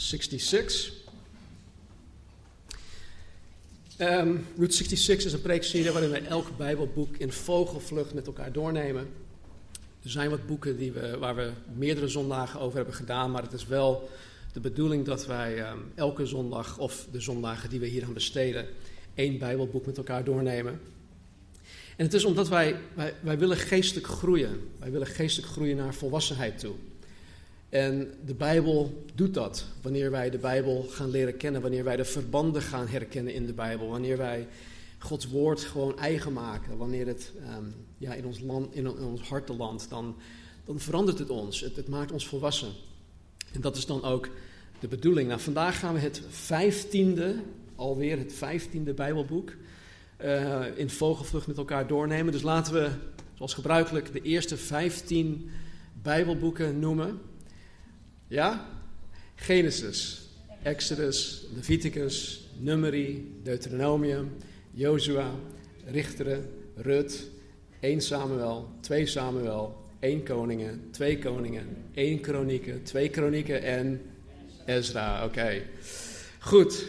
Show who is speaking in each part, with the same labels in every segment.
Speaker 1: 66. Ehm, Route 66 is een preekserie waarin we elk Bijbelboek in vogelvlucht met elkaar doornemen. Er zijn wat boeken die we, waar we meerdere zondagen over hebben gedaan, maar het is wel de bedoeling dat wij ehm, elke zondag of de zondagen die we hier aan besteden, één Bijbelboek met elkaar doornemen. En het is omdat wij, wij, wij willen geestelijk groeien. Wij willen geestelijk groeien naar volwassenheid toe. En de Bijbel doet dat. Wanneer wij de Bijbel gaan leren kennen, wanneer wij de verbanden gaan herkennen in de Bijbel, wanneer wij Gods woord gewoon eigen maken, wanneer het ehm, ja, in, ons land, in, ons dan, dan verandert het ons. Het, het, maakt ons volwassen. En dat is dan ook de bedoeling. Nou, vandaag gaan we het vijftiende, alweer het vijftiende Bijbelboek, uh, in vogelvlucht met elkaar doornemen. Dus laten we, zoals gebruikelijk, de eerste vijftien Bijbelboeken noemen. Ja? Genesis, Exodus, Leviticus, Numeri, Deuteronomium, Jozua, Richteren, Rut, 1 Samuel, 2 Samuel, 1 Koningen, 2 Koningen, 1 Kronieken, 2 Kronieken en Ezra. Oké. Goed.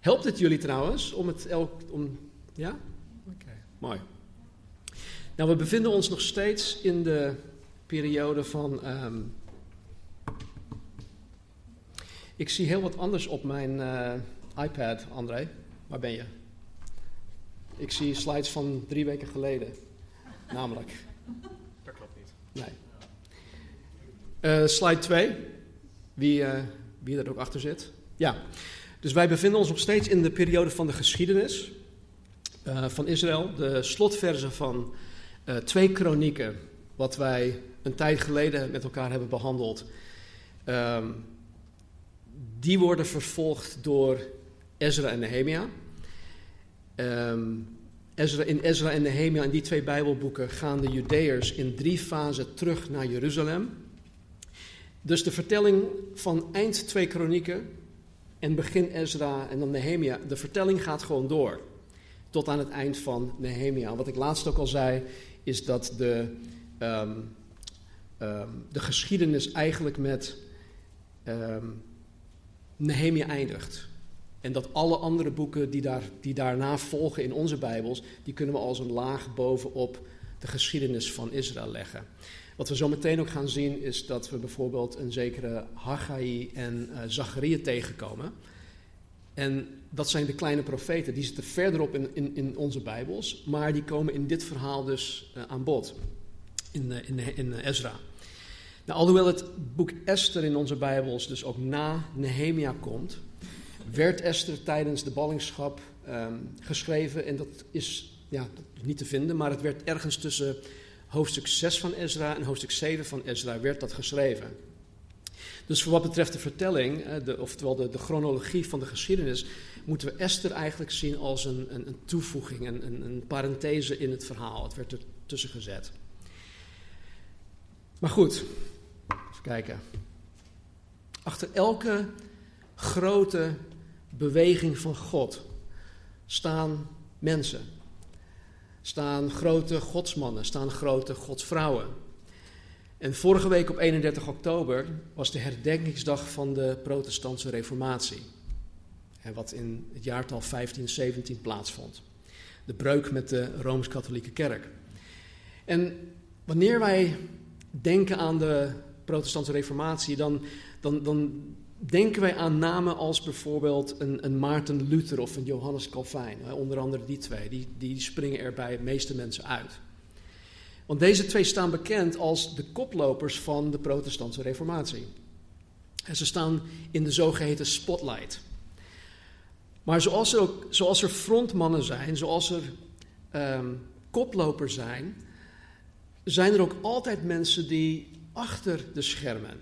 Speaker 1: Helpt het jullie trouwens om het elk. Om, ja? Oké, mooi. Nou, we bevinden ons nog steeds in de periode van. Um, ik zie heel wat anders op mijn uh, iPad, André. Waar ben je? Ik zie slides van drie weken geleden. Namelijk.
Speaker 2: Dat klopt niet.
Speaker 1: Nee. Uh, slide 2. Wie, uh, wie er ook achter zit. Ja. Dus wij bevinden ons nog steeds in de periode van de geschiedenis uh, van Israël. De slotverzen van twee kronieken. Wat wij een tijd geleden met elkaar hebben behandeld. Um, die worden vervolgd door Ezra en Nehemia. Um, Ezra, in Ezra en Nehemia, in die twee Bijbelboeken, gaan de Judeërs in drie fasen terug naar Jeruzalem. Dus de vertelling van eind twee kronieken en begin Ezra en dan Nehemia, de vertelling gaat gewoon door. Tot aan het eind van Nehemia. Wat ik laatst ook al zei, is dat de, um, um, de geschiedenis eigenlijk met Nehemia eindigt. En dat alle andere boeken die, daar, die daarna volgen in onze Bijbels, die kunnen we als een laag bovenop de geschiedenis van Israël leggen. Wat we zo meteen ook gaan zien is dat we bijvoorbeeld een zekere Haggai en uh, Zachariah tegenkomen. En dat zijn de kleine profeten, die zitten verderop in, in, in onze Bijbels, maar die komen in dit verhaal dus uh, aan bod, in, uh, in, in Ezra. Nou, alhoewel het boek Esther in onze Bijbels dus ook na Nehemia komt, werd Esther tijdens de ballingschap um, geschreven. En dat is ja, niet te vinden, maar het werd ergens tussen hoofdstuk 6 van Ezra en hoofdstuk 7 van Ezra werd dat geschreven. Dus voor wat betreft de vertelling, de, oftewel de, chronologie van de geschiedenis, moeten we Esther eigenlijk zien als een, een, een toevoeging, een, een, een parenthese in het verhaal. Het werd er tussen gezet. Maar goed, kijken. Achter elke grote beweging van God staan mensen. Staan grote godsmannen, staan grote godsvrouwen. En vorige week op 31 oktober was de herdenkingsdag van de protestantse reformatie. Wat in het jaartal 1517 plaatsvond. De breuk met de Rooms-Katholieke Kerk. En wanneer wij denken aan de protestantse reformatie, dan, dan, dan denken wij aan namen als bijvoorbeeld een, een Maarten Luther of een Johannes Calvijn. Onder andere die twee, die, die springen er bij de meeste mensen uit. Want deze twee staan bekend als de koplopers van de protestantse reformatie. En ze staan in de zogeheten spotlight. Maar zoals er, zoals er frontmannen zijn, zoals er um, koplopers zijn, zijn er ook altijd mensen die achter de schermen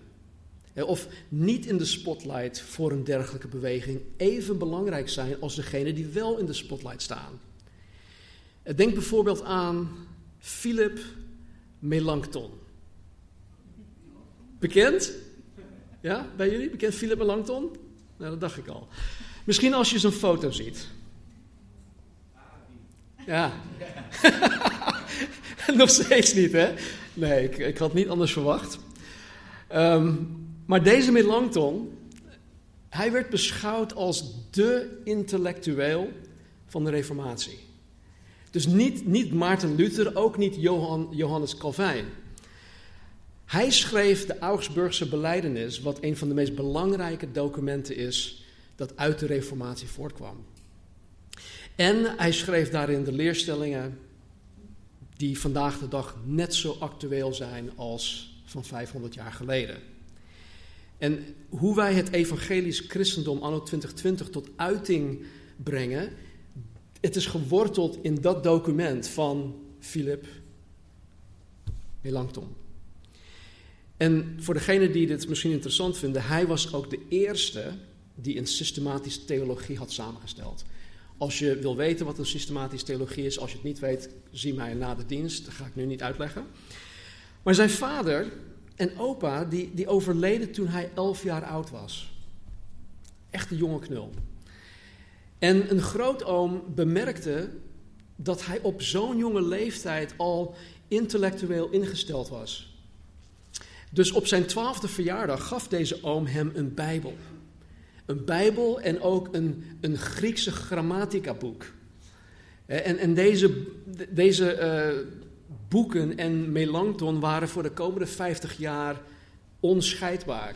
Speaker 1: of niet in de spotlight voor een dergelijke beweging even belangrijk zijn als degene die wel in de spotlight staan. Denk bijvoorbeeld aan Philip Melanchthon. Bekend? Ja, bij jullie? Bekend Philip Melanchthon? Nou, dat dacht ik al. Misschien als je zijn foto ziet. Ja. Nog steeds niet, hè? Nee, ik, ik had niet anders verwacht. Um, maar deze Melanchthon, hij werd beschouwd als de intellectueel van de Reformatie. Dus niet, niet Maarten Luther, ook niet Johan, Johannes Calvijn. Hij schreef de Augsburgse Beleidenis, wat een van de meest belangrijke documenten is dat uit de Reformatie voortkwam. En hij schreef daarin de leerstellingen die vandaag de dag net zo actueel zijn als van 500 jaar geleden. En hoe wij het evangelisch christendom anno 2020 tot uiting brengen, het is geworteld in dat document van Philip Melanchthon. En voor degenen die dit misschien interessant vinden, hij was ook de eerste die een systematische theologie had samengesteld. Als je wil weten wat een systematische theologie is, als je het niet weet, zie mij na de dienst. Dat ga ik nu niet uitleggen. Maar zijn vader en opa, die, die overleden toen hij elf jaar oud was. Echt een jonge knul. En een grootoom bemerkte dat hij op zo'n jonge leeftijd al intellectueel ingesteld was. Dus op zijn twaalfde verjaardag gaf deze oom hem een Bijbel. Een Bijbel en ook een, een Griekse grammatica boek. En, en deze, deze uh, boeken en Melanchthon waren voor de komende 50 jaar onscheidbaar.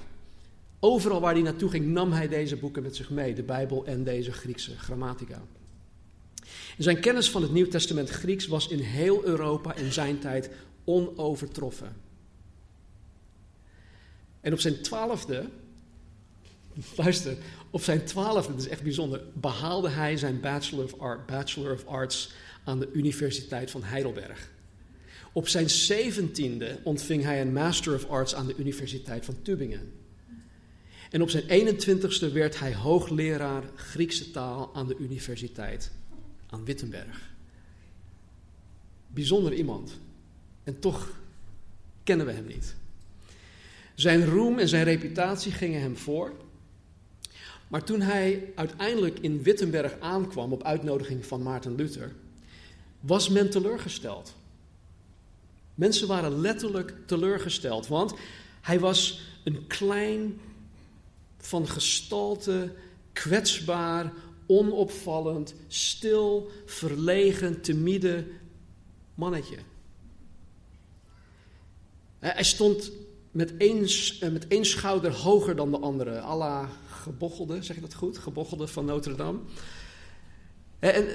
Speaker 1: Overal waar hij naartoe ging, nam hij deze boeken met zich mee, de Bijbel en deze Griekse grammatica. zijn kennis van het Nieuw Testament Grieks was in heel Europa in zijn tijd onovertroffen. En op zijn twaalfde, luister, op zijn twaalfde, dat is echt bijzonder, behaalde hij zijn Bachelor of, Bachelor of Arts aan de Universiteit van Heidelberg. Op zijn zeventiende ontving hij een Master of Arts aan de Universiteit van Tübingen. En op zijn 21ste werd hij hoogleraar Griekse taal aan de Universiteit aan Wittenberg. Bijzonder iemand. En toch kennen we hem niet. Zijn roem en zijn reputatie gingen hem voor. Maar toen hij uiteindelijk in Wittenberg aankwam op uitnodiging van Maarten Luther, was men teleurgesteld. Mensen waren letterlijk teleurgesteld, want hij was een klein, van gestalte, kwetsbaar, onopvallend, stil, verlegen, timide mannetje. Hij stond met één, eh, met één schouder hoger dan de andere, Allah gebochelde, zeg je dat goed? Gebochelde van Notre Dame. En,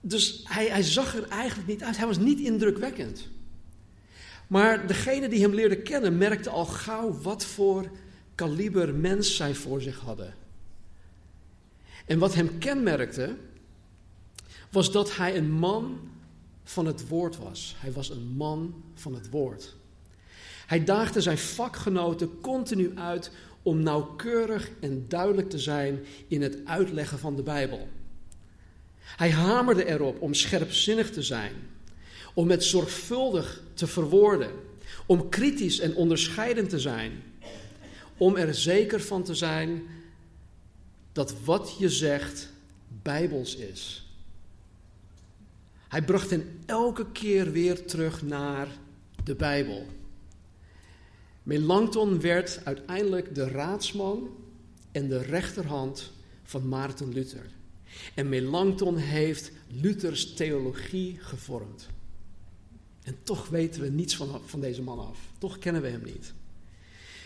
Speaker 1: dus hij, hij zag er eigenlijk niet uit, hij was niet indrukwekkend. Maar degene die hem leerde kennen merkte al gauw wat voor kaliber mens zij voor zich hadden. En wat hem kenmerkte, was dat hij een man van het woord was. Hij was een man van het woord. Hij daagde zijn vakgenoten continu uit om nauwkeurig en duidelijk te zijn in het uitleggen van de Bijbel. Hij hamerde erop om scherpzinnig te zijn om het zorgvuldig te verwoorden, om kritisch en onderscheidend te zijn, om er zeker van te zijn dat wat je zegt bijbels is. Hij bracht hen elke keer weer terug naar de Bijbel. Melanchthon werd uiteindelijk de raadsman en de rechterhand van Maarten Luther. En Melanchthon heeft Luthers theologie gevormd. En toch weten we niets van, van deze man af. Toch kennen we hem niet.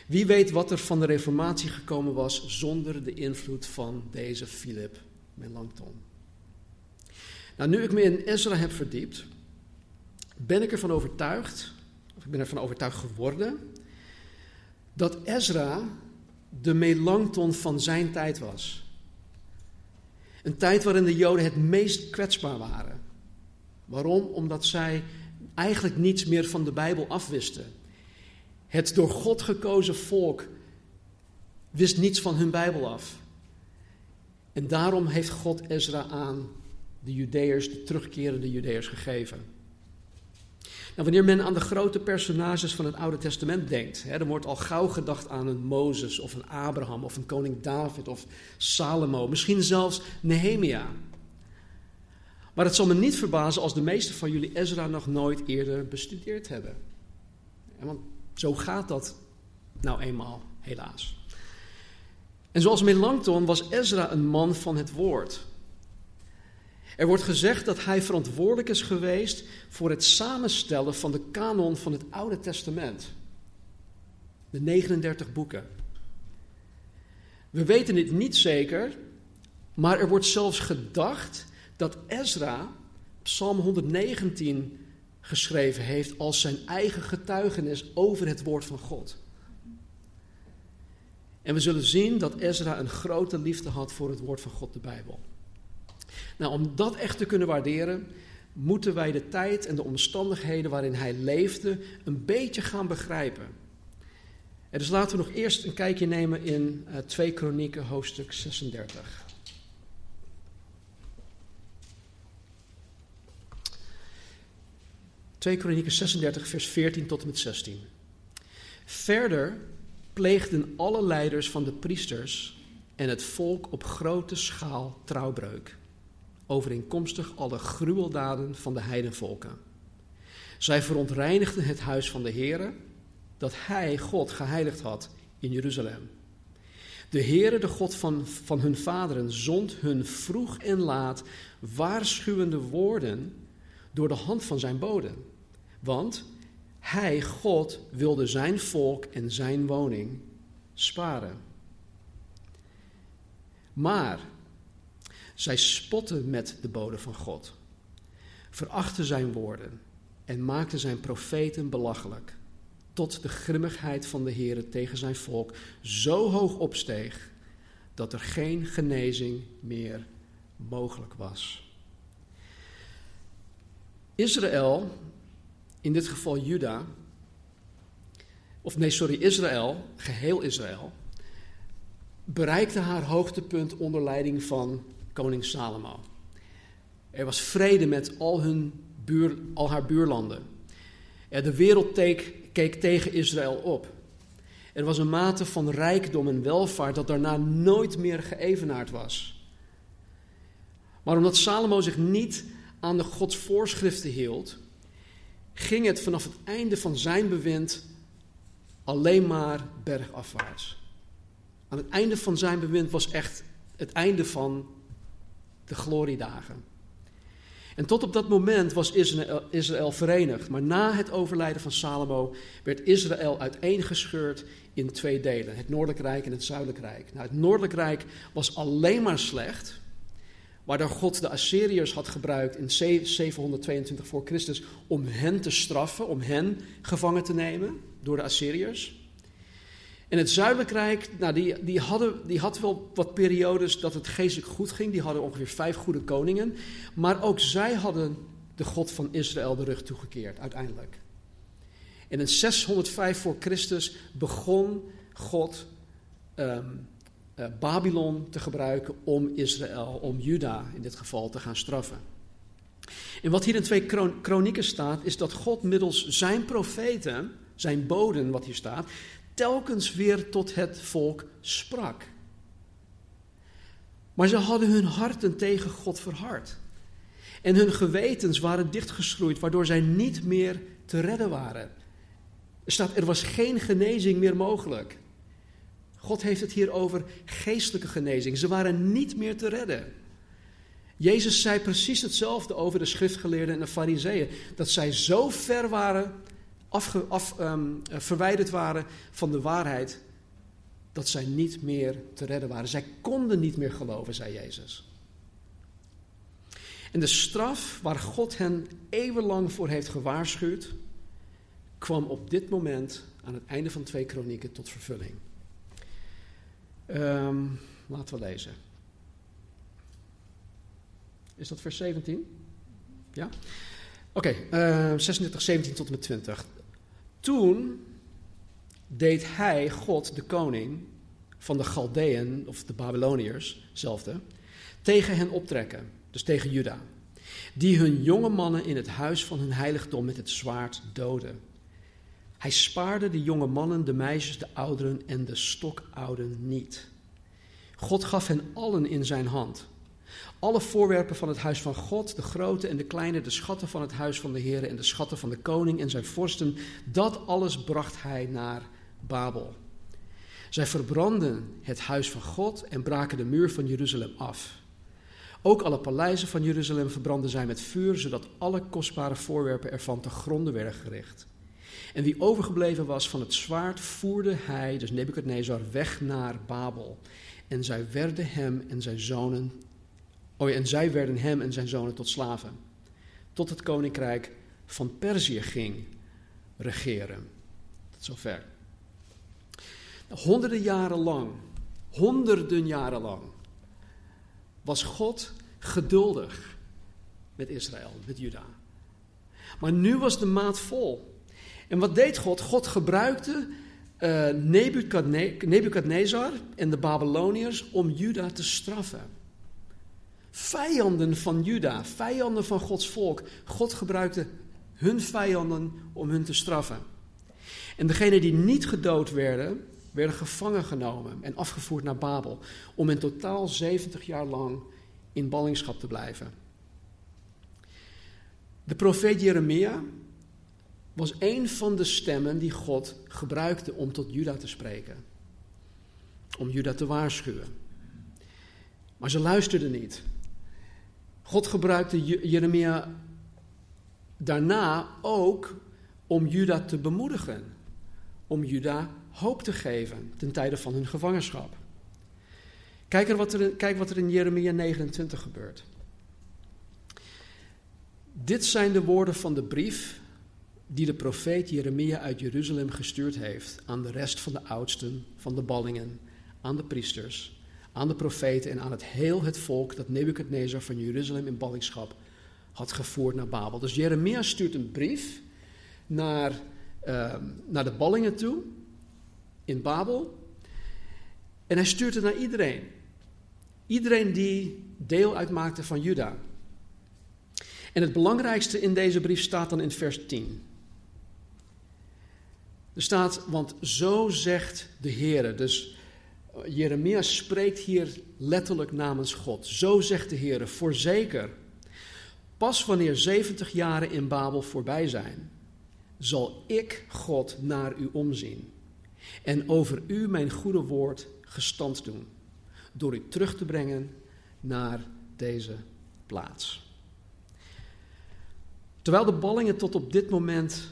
Speaker 1: Wie weet wat er van de Reformatie gekomen was zonder de invloed van deze Philip Melanchthon. Nou, nu ik me in Ezra heb verdiept, ben ik ervan overtuigd, of ik ben ervan overtuigd geworden, dat Ezra de Melanchthon van zijn tijd was. Een tijd waarin de Joden het meest kwetsbaar waren. Waarom? Omdat zij eigenlijk niets meer van de Bijbel afwisten. Het door God gekozen volk wist niets van hun Bijbel af. En daarom heeft God Ezra aan de Judeërs, de terugkerende Judeërs, gegeven. Nou, wanneer men aan de grote personages van het Oude Testament denkt, hè, dan wordt al gauw gedacht aan een Mozes of een Abraham of een koning David of Salomo, misschien zelfs Nehemia. Maar het zal me niet verbazen als de meesten van jullie Ezra nog nooit eerder bestudeerd hebben. Want zo gaat dat nou eenmaal, helaas. En zoals Melanchthon was Ezra een man van het woord. Er wordt gezegd dat hij verantwoordelijk is geweest voor het samenstellen van de kanon van het Oude Testament. De 39 boeken. We weten dit niet zeker, maar er wordt zelfs gedacht dat Ezra Psalm 119 geschreven heeft als zijn eigen getuigenis over het woord van God. En we zullen zien dat Ezra een grote liefde had voor het woord van God, de Bijbel. Nou, om dat echt te kunnen waarderen, moeten wij de tijd en de omstandigheden waarin hij leefde een beetje gaan begrijpen. En dus laten we nog eerst een kijkje nemen in uh, eh, 2 Kronieken, hoofdstuk 36. 2 Kronieken 36, vers 14 tot en met 16. Verder pleegden alle leiders van de priesters en het volk op grote schaal trouwbreuk, overeenkomstig alle gruweldaden van de heidenvolken. Zij verontreinigden het huis van de Heere, dat Hij, God, geheiligd had in Jeruzalem. De Heere, de God van, van hun vaderen, zond hun vroeg en laat waarschuwende woorden door de hand van zijn boden. Want hij, God, wilde zijn volk en zijn woning sparen. Maar zij spotten met de bode van God, verachten zijn woorden en maakten zijn profeten belachelijk, tot de grimmigheid van de Heer tegen zijn volk zo hoog opsteeg dat er geen genezing meer mogelijk was. Israël in dit geval Juda, of nee, sorry, Israël, geheel Israël, bereikte haar hoogtepunt onder leiding van koning Salomo. Er was vrede met al, hun buur, al haar buurlanden. De wereld keek tegen Israël op. Er was een mate van rijkdom en welvaart dat daarna nooit meer geëvenaard was. Maar omdat Salomo zich niet aan de Gods voorschriften hield, ging het vanaf het einde van zijn bewind alleen maar bergafwaarts. Aan het einde van zijn bewind was echt het einde van de gloriedagen. En tot op dat moment was Israël, verenigd. Maar na het overlijden van Salomo werd Israël uiteengescheurd in twee delen: het Noordelijk Rijk en het Zuidelijk Rijk. Nou, het Noordelijk Rijk was alleen maar slecht waardoor God de Assyriërs had gebruikt in 722 voor Christus om hen te straffen, om hen gevangen te nemen door de Assyriërs. En het Zuidelijk Rijk, nou, die, die, hadden, die had wel wat periodes dat het geestelijk goed ging. Die hadden ongeveer vijf goede koningen. Maar ook zij hadden de God van Israël de rug toegekeerd, uiteindelijk. En in 605 voor Christus begon God ehm, uh, Babylon te gebruiken om Israël, om Juda in dit geval te gaan straffen. En wat hier in twee kronieken staat, is dat God middels zijn profeten, zijn boden, wat hier staat, telkens weer tot het volk sprak. Maar ze hadden hun harten tegen God verhard. En hun gewetens waren dichtgeschroeid, waardoor zij niet meer te redden waren. Er staat, er was geen genezing meer mogelijk. God heeft het hier over geestelijke genezing. Ze waren niet meer te redden. Jezus zei precies hetzelfde over de schriftgeleerden en de fariseeën. Dat zij zo ver waren, afge, af, ehm, verwijderd waren van de waarheid, dat zij niet meer te redden waren. Zij konden niet meer geloven, zei Jezus. En de straf waar God hen eeuwenlang voor heeft gewaarschuwd, kwam op dit moment aan het einde van twee kronieken tot vervulling. Um, laten we lezen. Is dat vers 17? Ja? Oké, okay, uh, 36, 17 tot en met 20. Toen deed hij, God, de koning, van de Galdeën, of de Babyloniërs, zelfde, tegen hen optrekken, dus tegen Juda, die hun jonge mannen in het huis van hun heiligdom met het zwaard doden. Hij spaarde de jonge mannen, de meisjes, de ouderen en de stokouden niet. God gaf hen allen in zijn hand. Alle voorwerpen van het huis van God, de grote en de kleine, de schatten van het huis van de Heer en de schatten van de koning en zijn vorsten, dat alles bracht hij naar Babel. Zij verbrandden het huis van God en braken de muur van Jeruzalem af. Ook alle paleizen van Jeruzalem verbrandden zij met vuur, zodat alle kostbare voorwerpen ervan te gronden werden gericht. En wie overgebleven was van het zwaard, voerde hij, dus Nebukadnezar, weg naar Babel. En zij werden hem en zijn zonen, ja, en zij werden hem en zijn zonen tot slaven. Tot het koninkrijk van Perzië ging regeren. Tot zover. Honderden jaren lang, honderden jaren lang, was God geduldig met Israël, met Juda. Maar nu was de maat vol. En wat deed God? God gebruikte uh, Nebukadnezar en de Babyloniërs om Juda te straffen. Vijanden van Juda, vijanden van Gods volk. God gebruikte hun vijanden om hun te straffen. En degenen die niet gedood werden, werden gevangen genomen en afgevoerd naar Babel. Om in totaal 70 jaar lang in ballingschap te blijven. De profeet Jeremia was een van de stemmen die God gebruikte om tot Juda te spreken. Om Juda te waarschuwen. Maar ze luisterden niet. God gebruikte Jeremia daarna ook om Juda te bemoedigen. Om Juda hoop te geven ten tijde van hun gevangenschap. Kijk, er wat, er, kijk wat er in Jeremia 29 gebeurt. Dit zijn de woorden van de brief die de profeet Jeremia uit Jeruzalem gestuurd heeft aan de rest van de oudsten, van de ballingen, aan de priesters, aan de profeten en aan het heel het volk dat Nebukadnezar van Jeruzalem in ballingschap had gevoerd naar Babel. Dus Jeremia stuurt een brief naar, uh, naar de ballingen toe in Babel en hij stuurt het naar iedereen. Iedereen die deel uitmaakte van Juda. En het belangrijkste in deze brief staat dan in vers 10. Er staat, want zo zegt de Heer. Dus Jeremia spreekt hier letterlijk namens God. Zo zegt de Heer, voorzeker, pas wanneer 70 jaren in Babel voorbij zijn, zal ik God naar u omzien en over u mijn goede woord gestand doen, door u terug te brengen naar deze plaats. Terwijl de ballingen tot op dit moment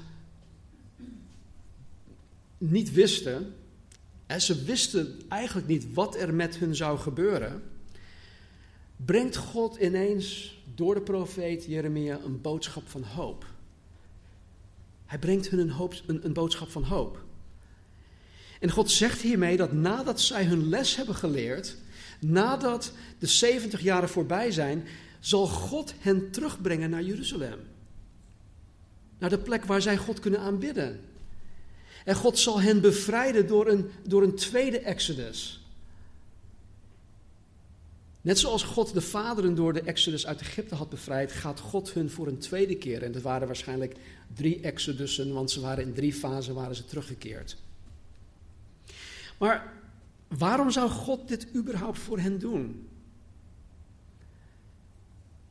Speaker 1: niet wisten, ze wisten eigenlijk niet wat er met hun zou gebeuren, brengt God ineens door de profeet Jeremia een boodschap van hoop. Hij brengt hun een, een, een boodschap van hoop. En God zegt hiermee dat nadat zij hun les hebben geleerd, nadat de 70 jaren voorbij zijn, zal God hen terugbrengen naar Jeruzalem. Naar de plek waar zij God kunnen aanbidden. En God zal hen bevrijden door een, door een tweede exodus. Net zoals God de vaderen door de exodus uit Egypte had bevrijd, gaat God hun voor een tweede keer. En dat waren waarschijnlijk drie exodussen, want ze waren in drie fasen waren ze teruggekeerd. Maar waarom zou God dit überhaupt voor hen doen?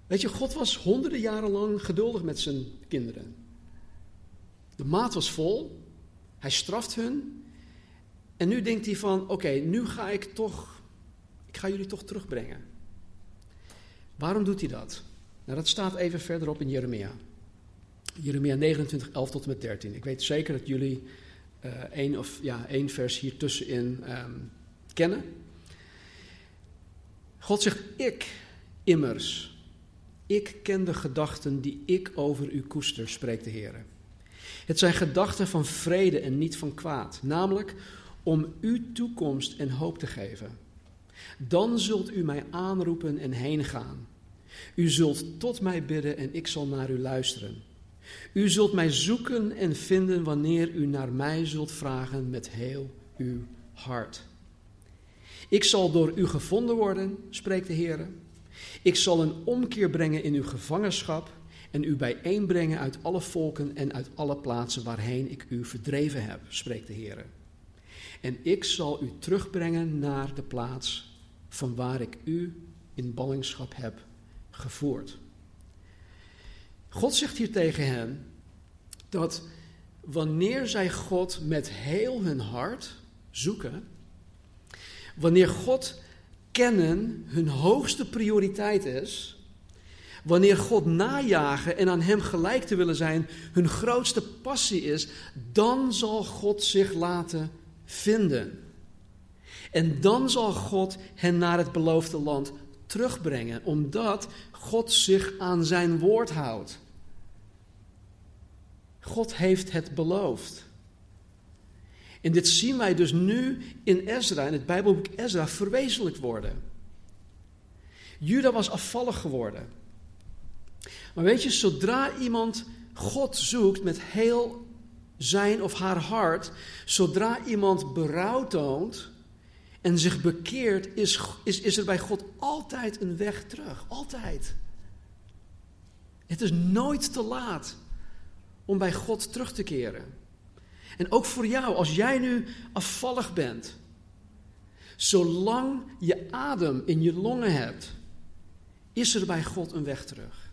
Speaker 1: Weet je, God was honderden jaren lang geduldig met zijn kinderen. De maat was vol. Hij straft hun. En nu denkt hij van, oké, nu ga ik toch, ik ga jullie toch terugbrengen. Waarom doet hij dat? Nou, dat staat even verderop in Jeremia. Jeremia 29, 11 tot en met 13. Ik weet zeker dat jullie uh, één, of, ja, één vers hier tussenin um, kennen. God zegt, ik immers, ik ken de gedachten die ik over u koester, spreekt de Heer. Het zijn gedachten van vrede en niet van kwaad, namelijk om u toekomst en hoop te geven. Dan zult u mij aanroepen en heen gaan. U zult tot mij bidden en ik zal naar u luisteren. U zult mij zoeken en vinden wanneer u naar mij zult vragen met heel uw hart. Ik zal door u gevonden worden, spreekt de Heer. Ik zal een omkeer brengen in uw gevangenschap en u bijeenbrengen uit alle volken en uit alle plaatsen waarheen ik u verdreven heb, spreekt de Heer. En ik zal u terugbrengen naar de plaats van waar ik u in ballingschap heb gevoerd. God zegt hier tegen hen dat wanneer zij God met heel hun hart zoeken, wanneer God kennen hun hoogste prioriteit is, wanneer God najagen en aan Hem gelijk te willen zijn hun grootste passie is, dan zal God zich laten vinden. En dan zal God hen naar het beloofde land terugbrengen, omdat God zich aan zijn woord houdt. God heeft het beloofd. En dit zien wij dus nu in Ezra, in het Bijbelboek Ezra, verwezenlijk worden. Juda was afvallig geworden. Maar weet je, zodra iemand God zoekt met heel zijn of haar hart, zodra iemand berouw toont en zich bekeert, is, is, is er bij God altijd een weg terug. Altijd. Het is nooit te laat om bij God terug te keren. En ook voor jou, als jij nu afvallig bent, zolang je adem in je longen hebt, is er bij God een weg terug.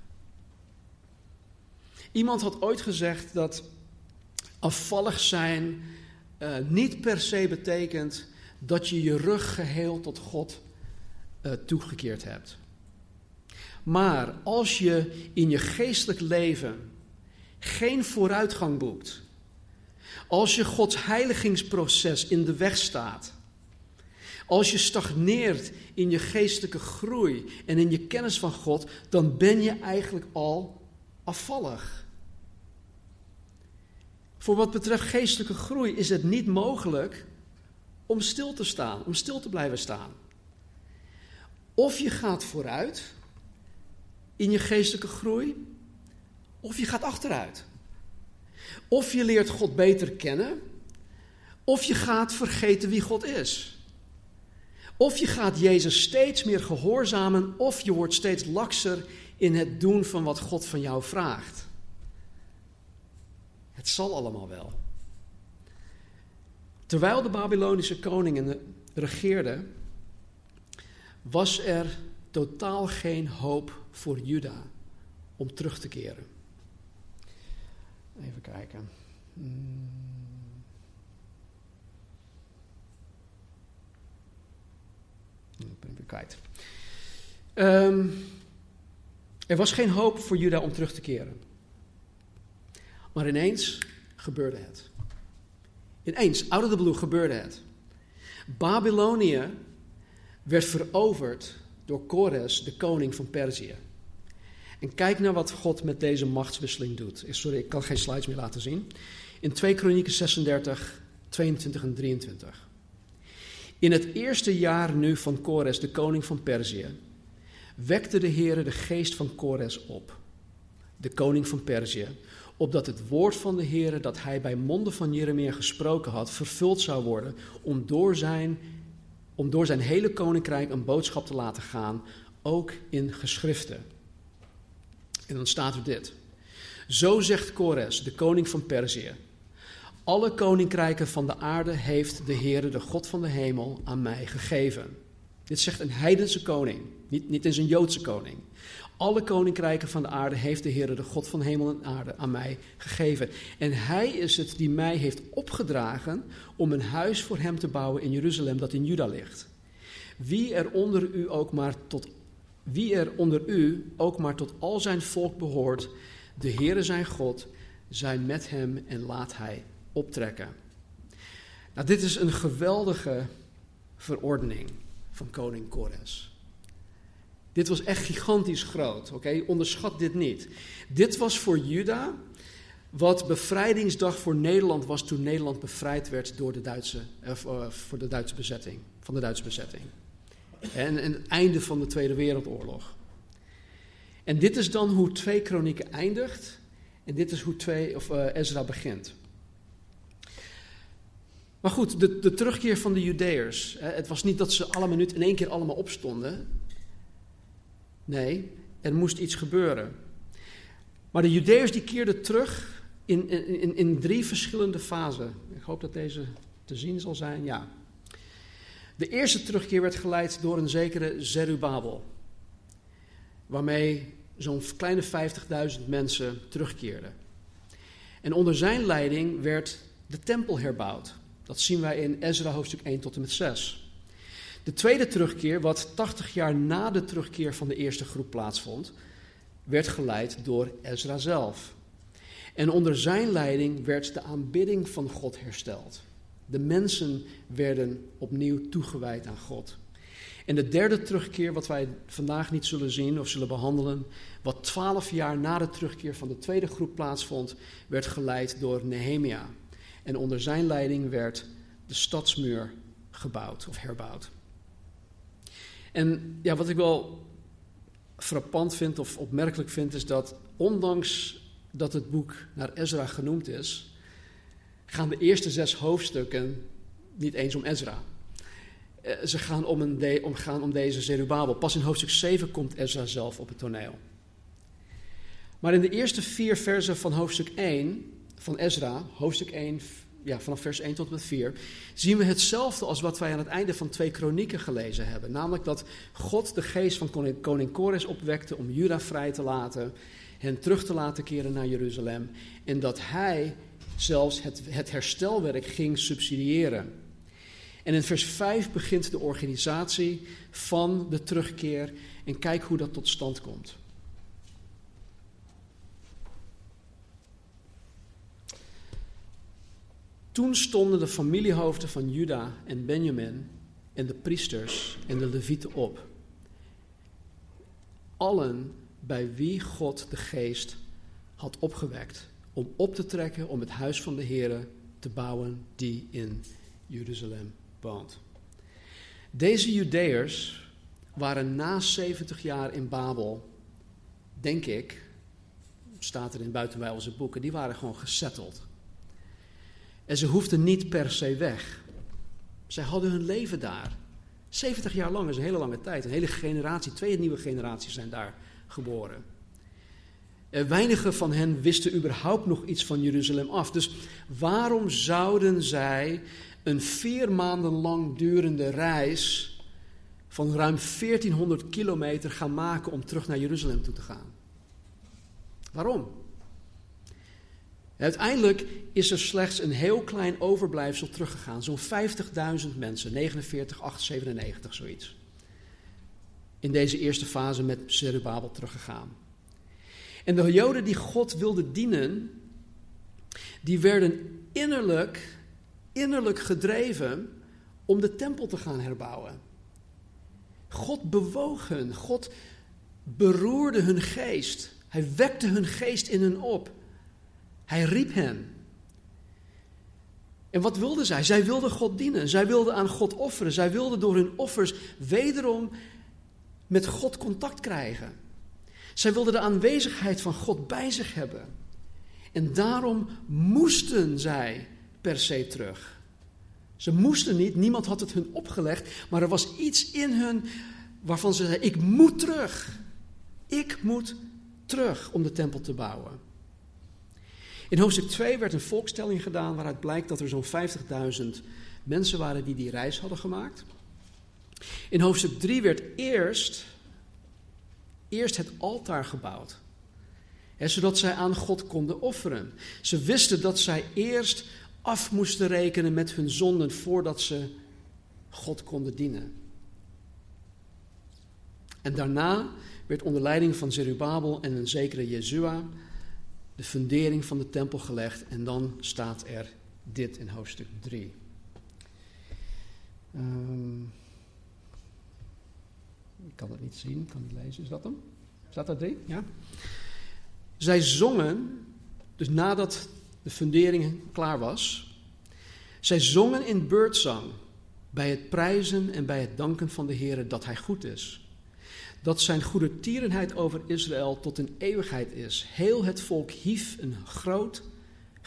Speaker 1: Iemand had ooit gezegd dat afvallig zijn uh, niet per se betekent dat je je rug geheel tot God uh, toegekeerd hebt. Maar als je in je geestelijk leven geen vooruitgang boekt, als je Gods heiligingsproces in de weg staat, als je stagneert in je geestelijke groei en in je kennis van God, dan ben je eigenlijk al afvallig. Voor wat betreft geestelijke groei is het niet mogelijk om stil te staan, om stil te blijven staan. Of je gaat vooruit in je geestelijke groei, of je gaat achteruit. Of je leert God beter kennen, of je gaat vergeten wie God is. Of je gaat Jezus steeds meer gehoorzamen, of je wordt steeds lakser in het doen van wat God van jou vraagt. Het zal allemaal wel. Terwijl de Babylonische koningen regeerden, was er totaal geen hoop voor Juda om terug te keren. Even kijken. Hmm. Ik ben weer kwijt. Um, er was geen hoop voor Juda om terug te keren. Maar ineens gebeurde het. Ineens, out of the blue, gebeurde het. Babylonië werd veroverd door Kores, de koning van Perzië. En kijk naar wat God met deze machtswisseling doet. Sorry, ik kan geen slides meer laten zien. In 2 Kronieken 36, 22 en 23. In het eerste jaar nu van Kores, de koning van Perzië, wekte de Heere de geest van Kores op, de koning van Perzië, opdat het woord van de Heere dat hij bij monden van Jeremia gesproken had, vervuld zou worden, om door zijn, om door zijn hele koninkrijk een boodschap te laten gaan, ook in geschriften. En dan staat er dit. Zo zegt Kores, de koning van Perzië. Alle koninkrijken van de aarde heeft de Heere, de God van de hemel, aan mij gegeven. Dit zegt een heidense koning, niet, niet eens een Joodse koning. Alle koninkrijken van de aarde heeft de Heer, de God van hemel en aarde, aan mij gegeven. En Hij is het die mij heeft opgedragen om een huis voor Hem te bouwen in Jeruzalem dat in Juda ligt. Wie er onder u ook maar tot, wie er onder u ook maar tot al zijn volk behoort, de Heere zijn God, zijn met Hem en laat Hij optrekken. Nou, dit is een geweldige verordening van koning Kores. Dit was echt gigantisch groot, oké? Onderschat dit niet. Dit was voor Juda wat bevrijdingsdag voor Nederland was toen Nederland bevrijd werd door de Duitse, uh, voor de Duitse bezetting, van de Duitse bezetting. En, het einde van de Tweede Wereldoorlog. En dit is dan hoe twee kronieken eindigt. En dit is hoe twee, of, uh, Ezra begint. Maar goed, de, de terugkeer van de Judeërs. Het was niet dat ze alle minuut in één keer allemaal opstonden. Nee, er moest iets gebeuren. Maar de Judeërs die keerden terug in, in, in drie verschillende fasen. Ik hoop dat deze te zien zal zijn. Ja. De eerste terugkeer werd geleid door een zekere Zerubabel. Waarmee zo'n kleine 50.000 mensen terugkeerden. En onder zijn leiding werd de tempel herbouwd. Dat zien wij in Ezra hoofdstuk 1 tot en met 6. De tweede terugkeer, wat 80 jaar na de terugkeer van de eerste groep plaatsvond, werd geleid door Ezra zelf. En onder zijn leiding werd de aanbidding van God hersteld. De mensen werden opnieuw toegewijd aan God. En de derde terugkeer, wat wij vandaag niet zullen zien of zullen behandelen, wat twaalf jaar na de terugkeer van de tweede groep plaatsvond, werd geleid door Nehemia. En onder zijn leiding werd de stadsmuur gebouwd of herbouwd. En ja, wat ik wel frappant vind of opmerkelijk vind, is dat ondanks dat het boek naar Ezra genoemd is, gaan de eerste zes hoofdstukken niet eens om Ezra. Eh, ze gaan om, een om, gaan om deze Zerubabel. Pas in hoofdstuk 7 komt Ezra zelf op het toneel. Maar in de eerste vier versen van hoofdstuk 1 van Ezra, hoofdstuk 1, ja, vanaf vers 1 tot met 4, zien we hetzelfde als wat wij aan het einde van twee kronieken gelezen hebben. Namelijk dat God de geest van koning, koning opwekte om Juda vrij te laten, hen terug te laten keren naar Jeruzalem. En dat hij zelfs het, het herstelwerk ging subsidiëren. En in vers 5 begint de organisatie van de terugkeer en kijk hoe dat tot stand komt. Toen stonden de familiehoofden van Juda en Benjamin en de priesters en de levieten op. Allen bij wie God de geest had opgewekt om op te trekken om het huis van de Here te bouwen die in Jeruzalem woont. Deze Judeërs waren na 70 jaar in Babel, denk ik, staat er in buitenwijlse boeken, die waren gewoon gesetteld. En ze hoefden niet per se weg. Zij hadden hun leven daar. 70 jaar lang is een hele lange tijd. Een hele generatie, twee nieuwe generaties zijn daar geboren. En weinigen van hen wisten überhaupt nog iets van Jeruzalem af. Dus waarom zouden zij een vier maanden lang durende reis van ruim 1400 kilometer gaan maken om terug naar Jeruzalem toe te gaan? Waarom? Uiteindelijk is er slechts een heel klein overblijfsel teruggegaan. Zo'n 50.000 mensen, 49, 8, 97, zoiets. In deze eerste fase met Zerubabel teruggegaan. En de Joden die God wilden dienen, die werden innerlijk, innerlijk gedreven om de tempel te gaan herbouwen. God bewoog hun, God beroerde hun geest. Hij wekte hun geest in hen op. Hij riep hen. En wat wilden zij? Zij wilden God dienen. Zij wilden aan God offeren. Zij wilden door hun offers wederom met God contact krijgen. Zij wilden de aanwezigheid van God bij zich hebben. En daarom moesten zij per se terug. Ze moesten niet, niemand had het hun opgelegd, maar er was iets in hun waarvan ze zeiden: Ik moet terug. Ik moet terug om de tempel te bouwen. In hoofdstuk 2 werd een volkstelling gedaan waaruit blijkt dat er zo'n 50.000 mensen waren die die reis hadden gemaakt. In hoofdstuk 3 werd eerst, eerst het altaar gebouwd. zodat zij aan God konden offeren. Ze wisten dat zij eerst af moesten rekenen met hun zonden voordat ze God konden dienen. En daarna werd onder leiding van Zerubabel en een zekere Jezua de fundering van de tempel gelegd. En dan staat er dit in hoofdstuk 3. Um, ehm, ik kan het niet zien, ik kan niet lezen. Is dat hem? Staat daar 3? Ja. Zij zongen, dus nadat de fundering klaar was, zij zongen in beurtzang bij het prijzen en bij het danken van de Heer dat Hij goed is dat zijn goede tierenheid over Israël tot een eeuwigheid is. Heel het volk hief een groot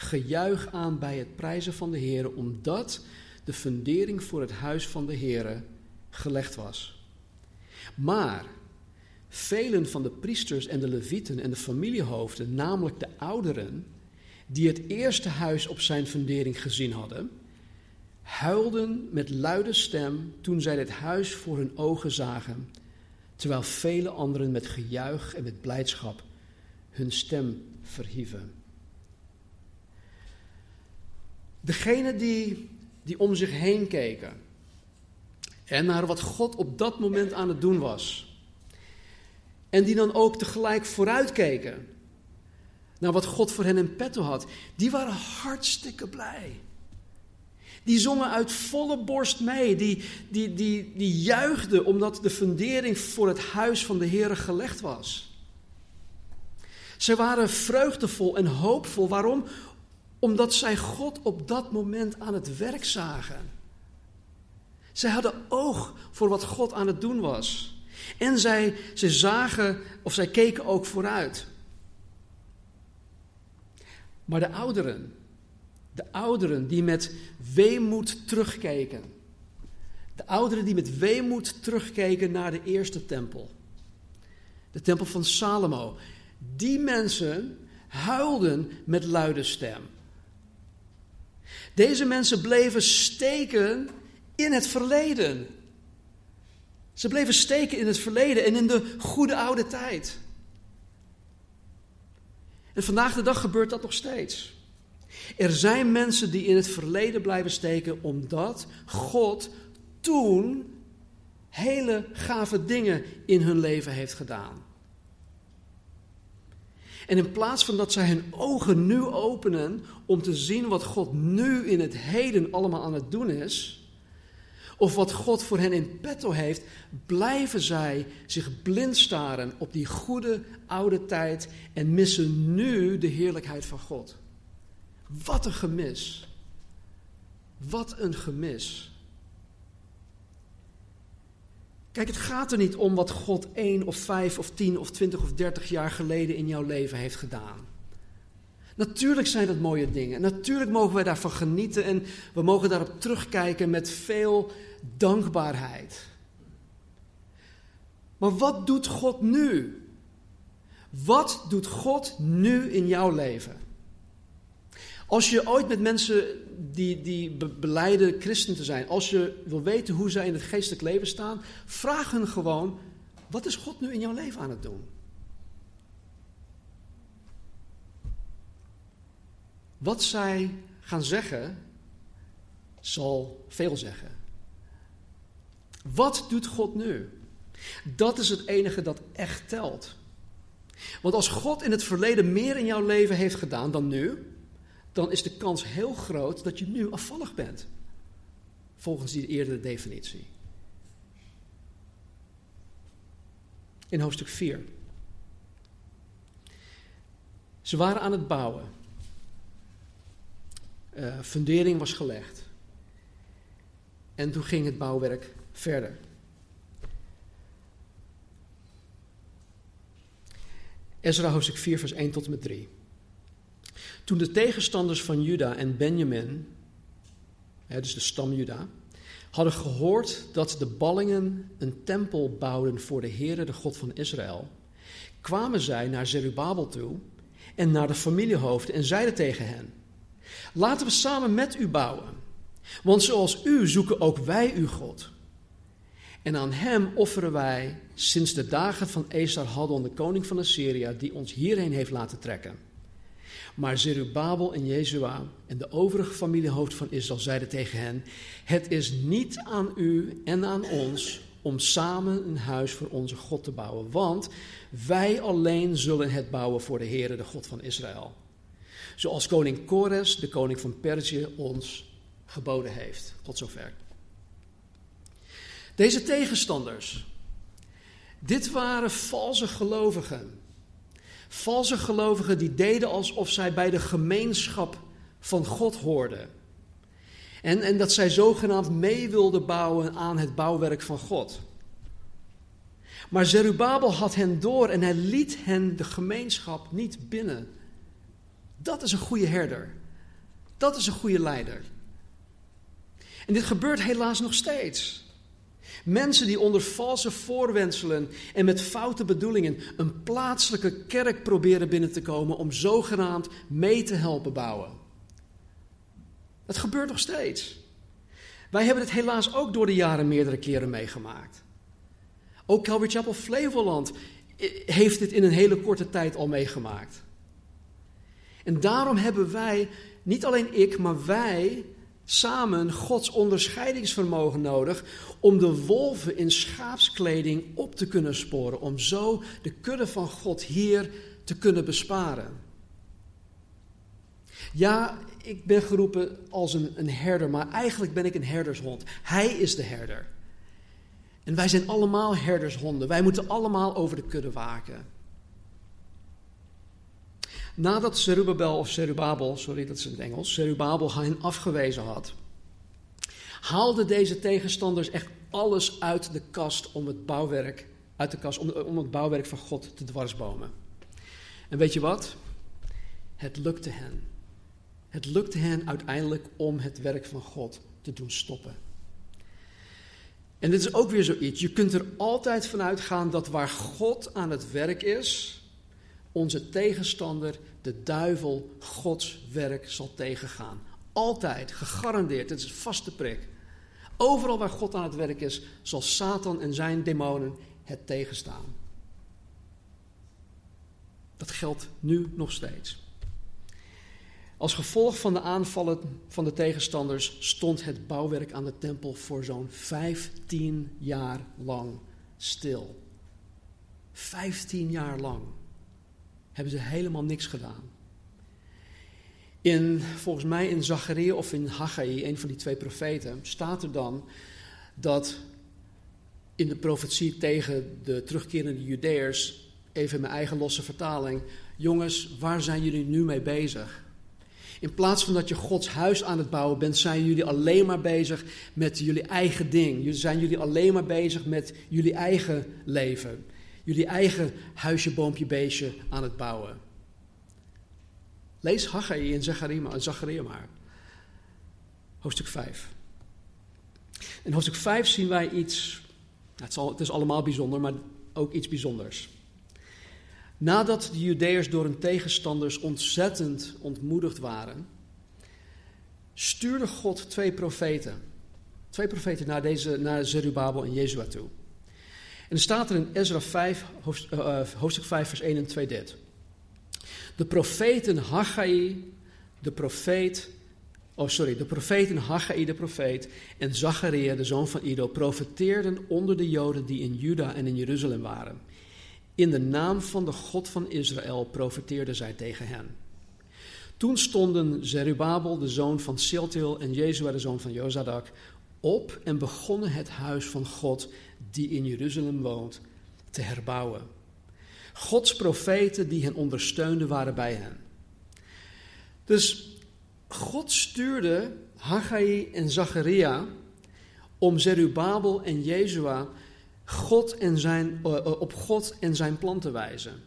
Speaker 1: Gejuich aan bij het prijzen van de Heer, omdat de fundering voor het huis van de Heer gelegd was. Maar velen van de priesters en de levieten en de familiehoofden, namelijk de ouderen, die het eerste huis op zijn fundering gezien hadden, huilden met luide stem toen zij dit huis voor hun ogen zagen, terwijl vele anderen met gejuich en met blijdschap hun stem verhieven. Degene die, die om zich heen keken en naar wat God op dat moment aan het doen was, en die dan ook tegelijk vooruitkeken naar wat God voor hen in petto had, die waren hartstikke blij. Die zongen uit volle borst mee. Die, die, die, die juichten omdat de fundering voor het huis van de Heer gelegd was. Ze waren vreugdevol en hoopvol. Waarom? Omdat zij God op dat moment aan het werk zagen. Zij hadden oog voor wat God aan het doen was. En zij, zij zagen, of zij keken ook vooruit. Maar de ouderen, de ouderen die met weemoed terugkeken. De ouderen die met weemoed terugkeken naar de eerste tempel. De tempel van Salomo. Die mensen huilden met luide stem. Deze mensen bleven steken in het verleden. Ze bleven steken in het verleden en in de goede oude tijd. En vandaag de dag gebeurt dat nog steeds. Er zijn mensen die in het verleden blijven steken omdat God toen hele gave dingen in hun leven heeft gedaan. En in plaats van dat zij hun ogen nu openen om te zien wat God nu in het heden allemaal aan het doen is, of wat God voor hen in petto heeft, blijven zij zich blind staren op die goede oude tijd en missen nu de heerlijkheid van God. Wat een gemis. Wat een gemis. Kijk, het gaat er niet om wat God één of vijf of tien of twintig of dertig jaar geleden in jouw leven heeft gedaan. Natuurlijk zijn dat mooie dingen. Natuurlijk mogen wij daarvan genieten en we mogen daarop terugkijken met veel dankbaarheid. Maar wat doet God nu? Wat doet God nu in jouw leven? Als je ooit met mensen die, die beleiden christen te zijn, als je wil weten hoe zij in het geestelijk leven staan, vraag hen gewoon: wat is God nu in jouw leven aan het doen? Wat zij gaan zeggen, zal veel zeggen. Wat doet God nu? Dat is het enige dat echt telt. Want als God in het verleden meer in jouw leven heeft gedaan dan nu, dan is de kans heel groot dat je nu afvallig bent. Volgens die eerdere definitie. In hoofdstuk 4. Ze waren aan het bouwen. Uh, fundering was gelegd. En toen ging het bouwwerk verder. Ezra hoofdstuk 4, vers 1 tot en met 3. Toen de tegenstanders van Juda en Benjamin, dus de stam Juda, hadden gehoord dat de ballingen een tempel bouwden voor de Heere, de God van Israël, kwamen zij naar Zerubabel toe en naar de familiehoofden en zeiden tegen hen: Laten we samen met u bouwen, want zoals u zoeken ook wij uw God. En aan hem offeren wij sinds de dagen van Esar Haddon, de koning van Assyrië, die ons hierheen heeft laten trekken. Maar Zerubabel en Jezua en de overige familiehoofd van Israël zeiden tegen hen: Het is niet aan u en aan ons om samen een huis voor onze God te bouwen, want wij alleen zullen het bouwen voor de Heere, de God van Israël. Zoals koning Kores, de koning van Perzië, ons geboden heeft. Tot zover. Deze tegenstanders, dit waren valse gelovigen. Valse gelovigen die deden alsof zij bij de gemeenschap van God hoorden. En, en dat zij zogenaamd mee wilden bouwen aan het bouwwerk van God. Maar Zerubabel had hen door en hij liet hen de gemeenschap niet binnen. Dat is een goede herder. Dat is een goede leider. En dit gebeurt helaas nog steeds. Mensen die onder valse voorwenselen en met foute bedoelingen een plaatselijke kerk proberen binnen te komen om zogenaamd mee te helpen bouwen. Dat gebeurt nog steeds. Wij hebben het helaas ook door de jaren meerdere keren meegemaakt. Ook Calvary Chapel Flevoland heeft dit in een hele korte tijd al meegemaakt. En daarom hebben wij, niet alleen ik, maar wij samen Gods onderscheidingsvermogen nodig om de wolven in schaapskleding op te kunnen sporen, om zo de kudde van God hier te kunnen besparen. Ja, ik ben geroepen als een, een herder, maar eigenlijk ben ik een herdershond. Hij is de herder. En wij zijn allemaal herdershonden. Wij moeten allemaal over de kudde waken. Nadat Zerubabel, of Zerubabel, sorry dat is in het Engels, Zerubabel hen afgewezen had, haalden deze tegenstanders echt alles uit de kast om het bouwwerk, uit de kast, om, om het bouwwerk van God te dwarsbomen. En weet je wat? Het lukte hen. Het lukte hen uiteindelijk om het werk van God te doen stoppen. En dit is ook weer zoiets. Je kunt er altijd vanuit gaan dat waar God aan het werk is, onze tegenstander, de duivel, Gods werk zal tegengaan. Altijd, gegarandeerd. Het is een vaste prik. Overal waar God aan het werk is, zal Satan en zijn demonen het tegenstaan. Dat geldt nu nog steeds. Als gevolg van de aanvallen van de tegenstanders stond het bouwwerk aan de tempel voor zo'n 15 jaar lang stil. 15 jaar lang hebben ze helemaal niks gedaan. In, volgens mij in Zacharia of in Haggai, een van die twee profeten, staat er dan dat in de profetie tegen de terugkerende Judeërs, even in mijn eigen losse vertaling, jongens, waar zijn jullie nu mee bezig? In plaats van dat je Gods huis aan het bouwen bent, zijn jullie alleen maar bezig met jullie eigen ding. Zijn jullie alleen maar bezig met jullie eigen leven. Jullie eigen huisje, boompje, beestje aan het bouwen. Lees Haggai in Zacharia maar. Hoofdstuk 5. In hoofdstuk 5 zien wij iets, het, het is allemaal bijzonder, maar ook iets bijzonders. Nadat de Judeërs door hun tegenstanders ontzettend ontmoedigd waren, stuurde God twee profeten. Twee profeten naar, deze, naar Zerubabel en Jezua toe. En er staat er in Ezra 5, eh, hoofdstuk 5, vers 1 en 2 dit. De profeten Haggai, de profeet, oh sorry, de profeten Haggai de profeet en Zacharia, de zoon van Ido, profeteerden onder de Joden die in Juda en in Jeruzalem waren. In de naam van de God van Israël profeteerden zij tegen hen. Toen stonden Zerubabel, de zoon van Siltil, en Jezua, de zoon van Jozadak, op en begonnen het huis van God, die in Jeruzalem woont, te herbouwen. Gods profeten die hen ondersteunden waren bij hen. Dus God stuurde Haggai en Zacharia om Zerubabel en Jezua God en zijn, uh, op God en zijn plan te wijzen.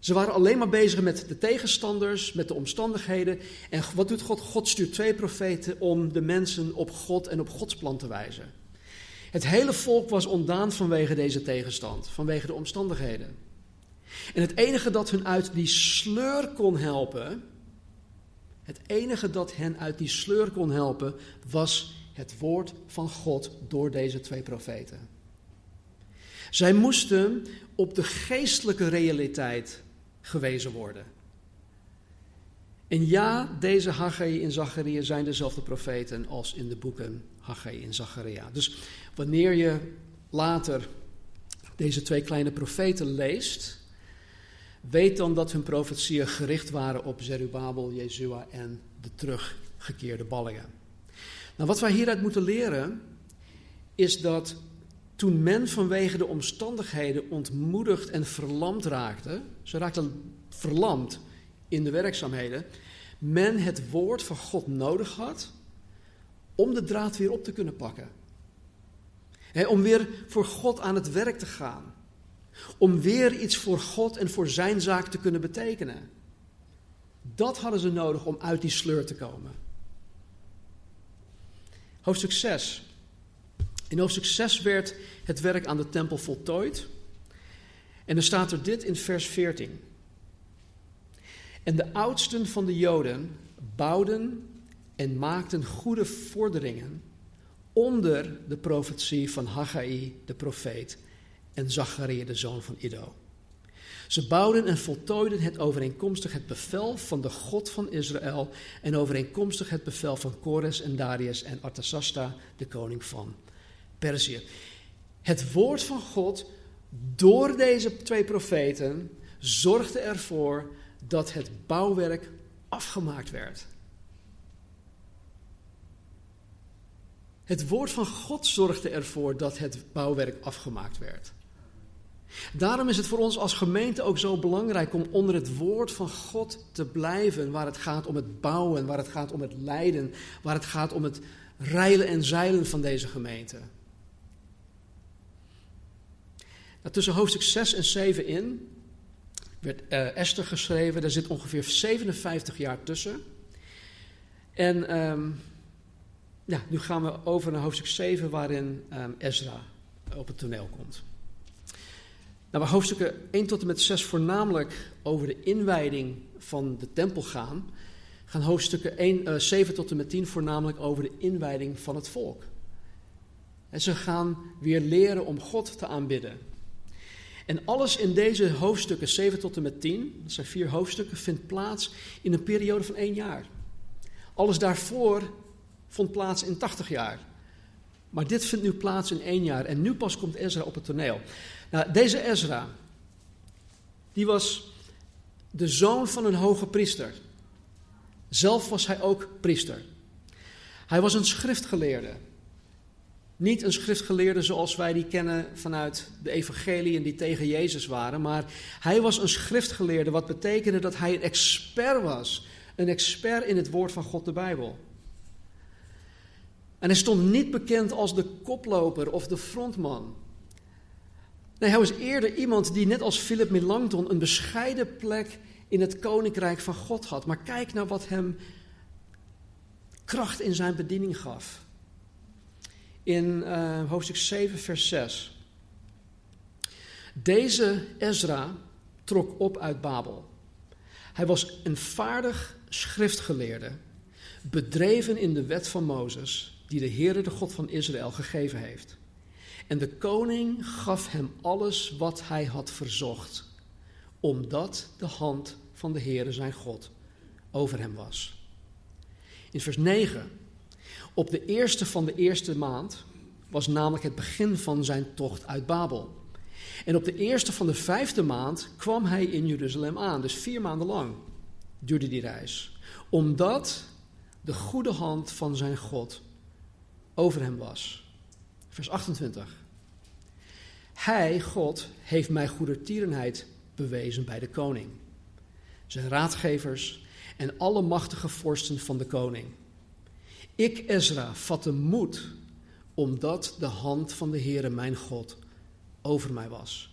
Speaker 1: Ze waren alleen maar bezig met de tegenstanders, met de omstandigheden. En wat doet God? God stuurt twee profeten om de mensen op God en op Gods plan te wijzen. Het hele volk was ontdaan vanwege deze tegenstand, vanwege de omstandigheden. En het enige dat hun uit die sleur kon helpen, het enige dat hen uit die sleur kon helpen, was het woord van God door deze twee profeten. Zij moesten op de geestelijke realiteit gewezen worden. En ja, deze Haggai en Zacharia zijn dezelfde profeten als in de boeken Haggai en Zacharia. Dus wanneer je later deze twee kleine profeten leest, weet dan dat hun profetieën gericht waren op Zerubabel, Jezua en de teruggekeerde ballingen. Nou, wat wij hieruit moeten leren is dat toen men vanwege de omstandigheden ontmoedigd en verlamd raakte, ze raakten verlamd in de werkzaamheden, men het woord van God nodig had om de draad weer op te kunnen pakken. om weer voor God aan het werk te gaan. Om weer iets voor God en voor zijn zaak te kunnen betekenen. Dat hadden ze nodig om uit die sleur te komen. Hoofdstuk 6. In hoofdstuk 6 werd het werk aan de tempel voltooid. En dan staat er dit in vers 14. En de oudsten van de Joden bouwden en maakten goede vorderingen onder de profetie van Haggai de profeet en Zacharia de zoon van Ido. Ze bouwden en voltooiden het overeenkomstig het bevel van de God van Israël en overeenkomstig het bevel van Kores en Darius en Artasasta, de koning van Perzië. Het woord van God door deze twee profeten zorgde ervoor dat het bouwwerk afgemaakt werd. Het woord van God zorgde ervoor dat het bouwwerk afgemaakt werd. Daarom is het voor ons als gemeente ook zo belangrijk om onder het woord van God te blijven, waar het gaat om het bouwen, waar het gaat om het leiden, waar het gaat om het reilen en zeilen van deze gemeente. Nou, tussen hoofdstuk 6 en 7 in werd uh, Esther geschreven. Daar zit ongeveer 57 jaar tussen. En um, ja, nu gaan we over naar hoofdstuk 7, waarin um, Ezra op het toneel komt. Nou, waar hoofdstukken 1 tot en met 6 voornamelijk over de inwijding van de tempel gaan, gaan hoofdstukken 1, uh, 7 tot en met 10 voornamelijk over de inwijding van het volk. En ze gaan weer leren om God te aanbidden. En alles in deze hoofdstukken 7 tot en met 10, dat zijn vier hoofdstukken, vindt plaats in een periode van één jaar. Alles daarvoor vond plaats in 80 jaar. Maar dit vindt nu plaats in één jaar. En nu pas komt Ezra op het toneel. Nou, deze Ezra, die was de zoon van een hoge priester. Zelf was hij ook priester. Hij was een schriftgeleerde. Niet een schriftgeleerde zoals wij die kennen vanuit de evangeliën die tegen Jezus waren, maar hij was een schriftgeleerde, wat betekende dat hij een expert was. Een expert in het woord van God, de Bijbel. En hij stond niet bekend als de koploper of de frontman. Nee, hij was eerder iemand die net als Philip Melanchthon een bescheiden plek in het koninkrijk van God had. Maar kijk naar wat hem kracht in zijn bediening gaf. In uh, hoofdstuk 7, vers 6. Deze Ezra trok op uit Babel. Hij was een vaardig schriftgeleerde, bedreven in de wet van Mozes die de Heere, de God van Israël, gegeven heeft. En de koning gaf hem alles wat hij had verzocht, omdat de hand van de Heere zijn God over hem was. In vers 9. Op de eerste van de eerste maand was namelijk het begin van zijn tocht uit Babel. En op de eerste van de vijfde maand kwam hij in Jeruzalem aan. Dus vier maanden lang duurde die reis. Omdat de goede hand van zijn God over hem was. Vers 28. Hij, God, heeft mij goedertierenheid bewezen bij de koning, zijn raadgevers en alle machtige vorsten van de koning. Ik, Ezra, vatte moed, omdat de hand van de Heere, mijn God, over mij was.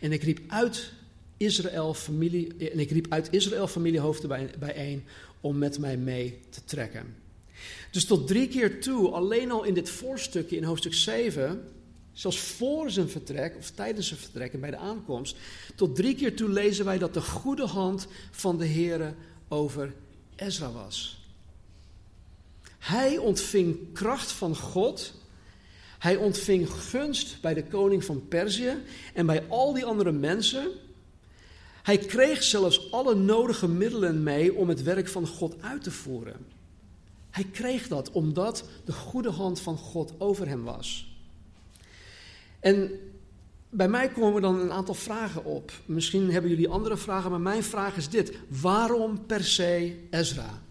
Speaker 1: En ik riep uit Israël, familie, en ik riep uit Israël familiehoofden bijeen om met mij mee te trekken. Dus tot drie keer toe, alleen al in dit voorstukje in hoofdstuk 7, zelfs voor zijn vertrek of tijdens zijn vertrek en bij de aankomst, tot drie keer toe lezen wij dat de goede hand van de Heere over Ezra was. Hij ontving kracht van God. Hij ontving gunst bij de koning van Perzië en bij al die andere mensen. Hij kreeg zelfs alle nodige middelen mee om het werk van God uit te voeren. Hij kreeg dat omdat de goede hand van God over hem was. En bij mij komen dan een aantal vragen op. Misschien hebben jullie andere vragen, maar mijn vraag is dit: waarom per se Ezra?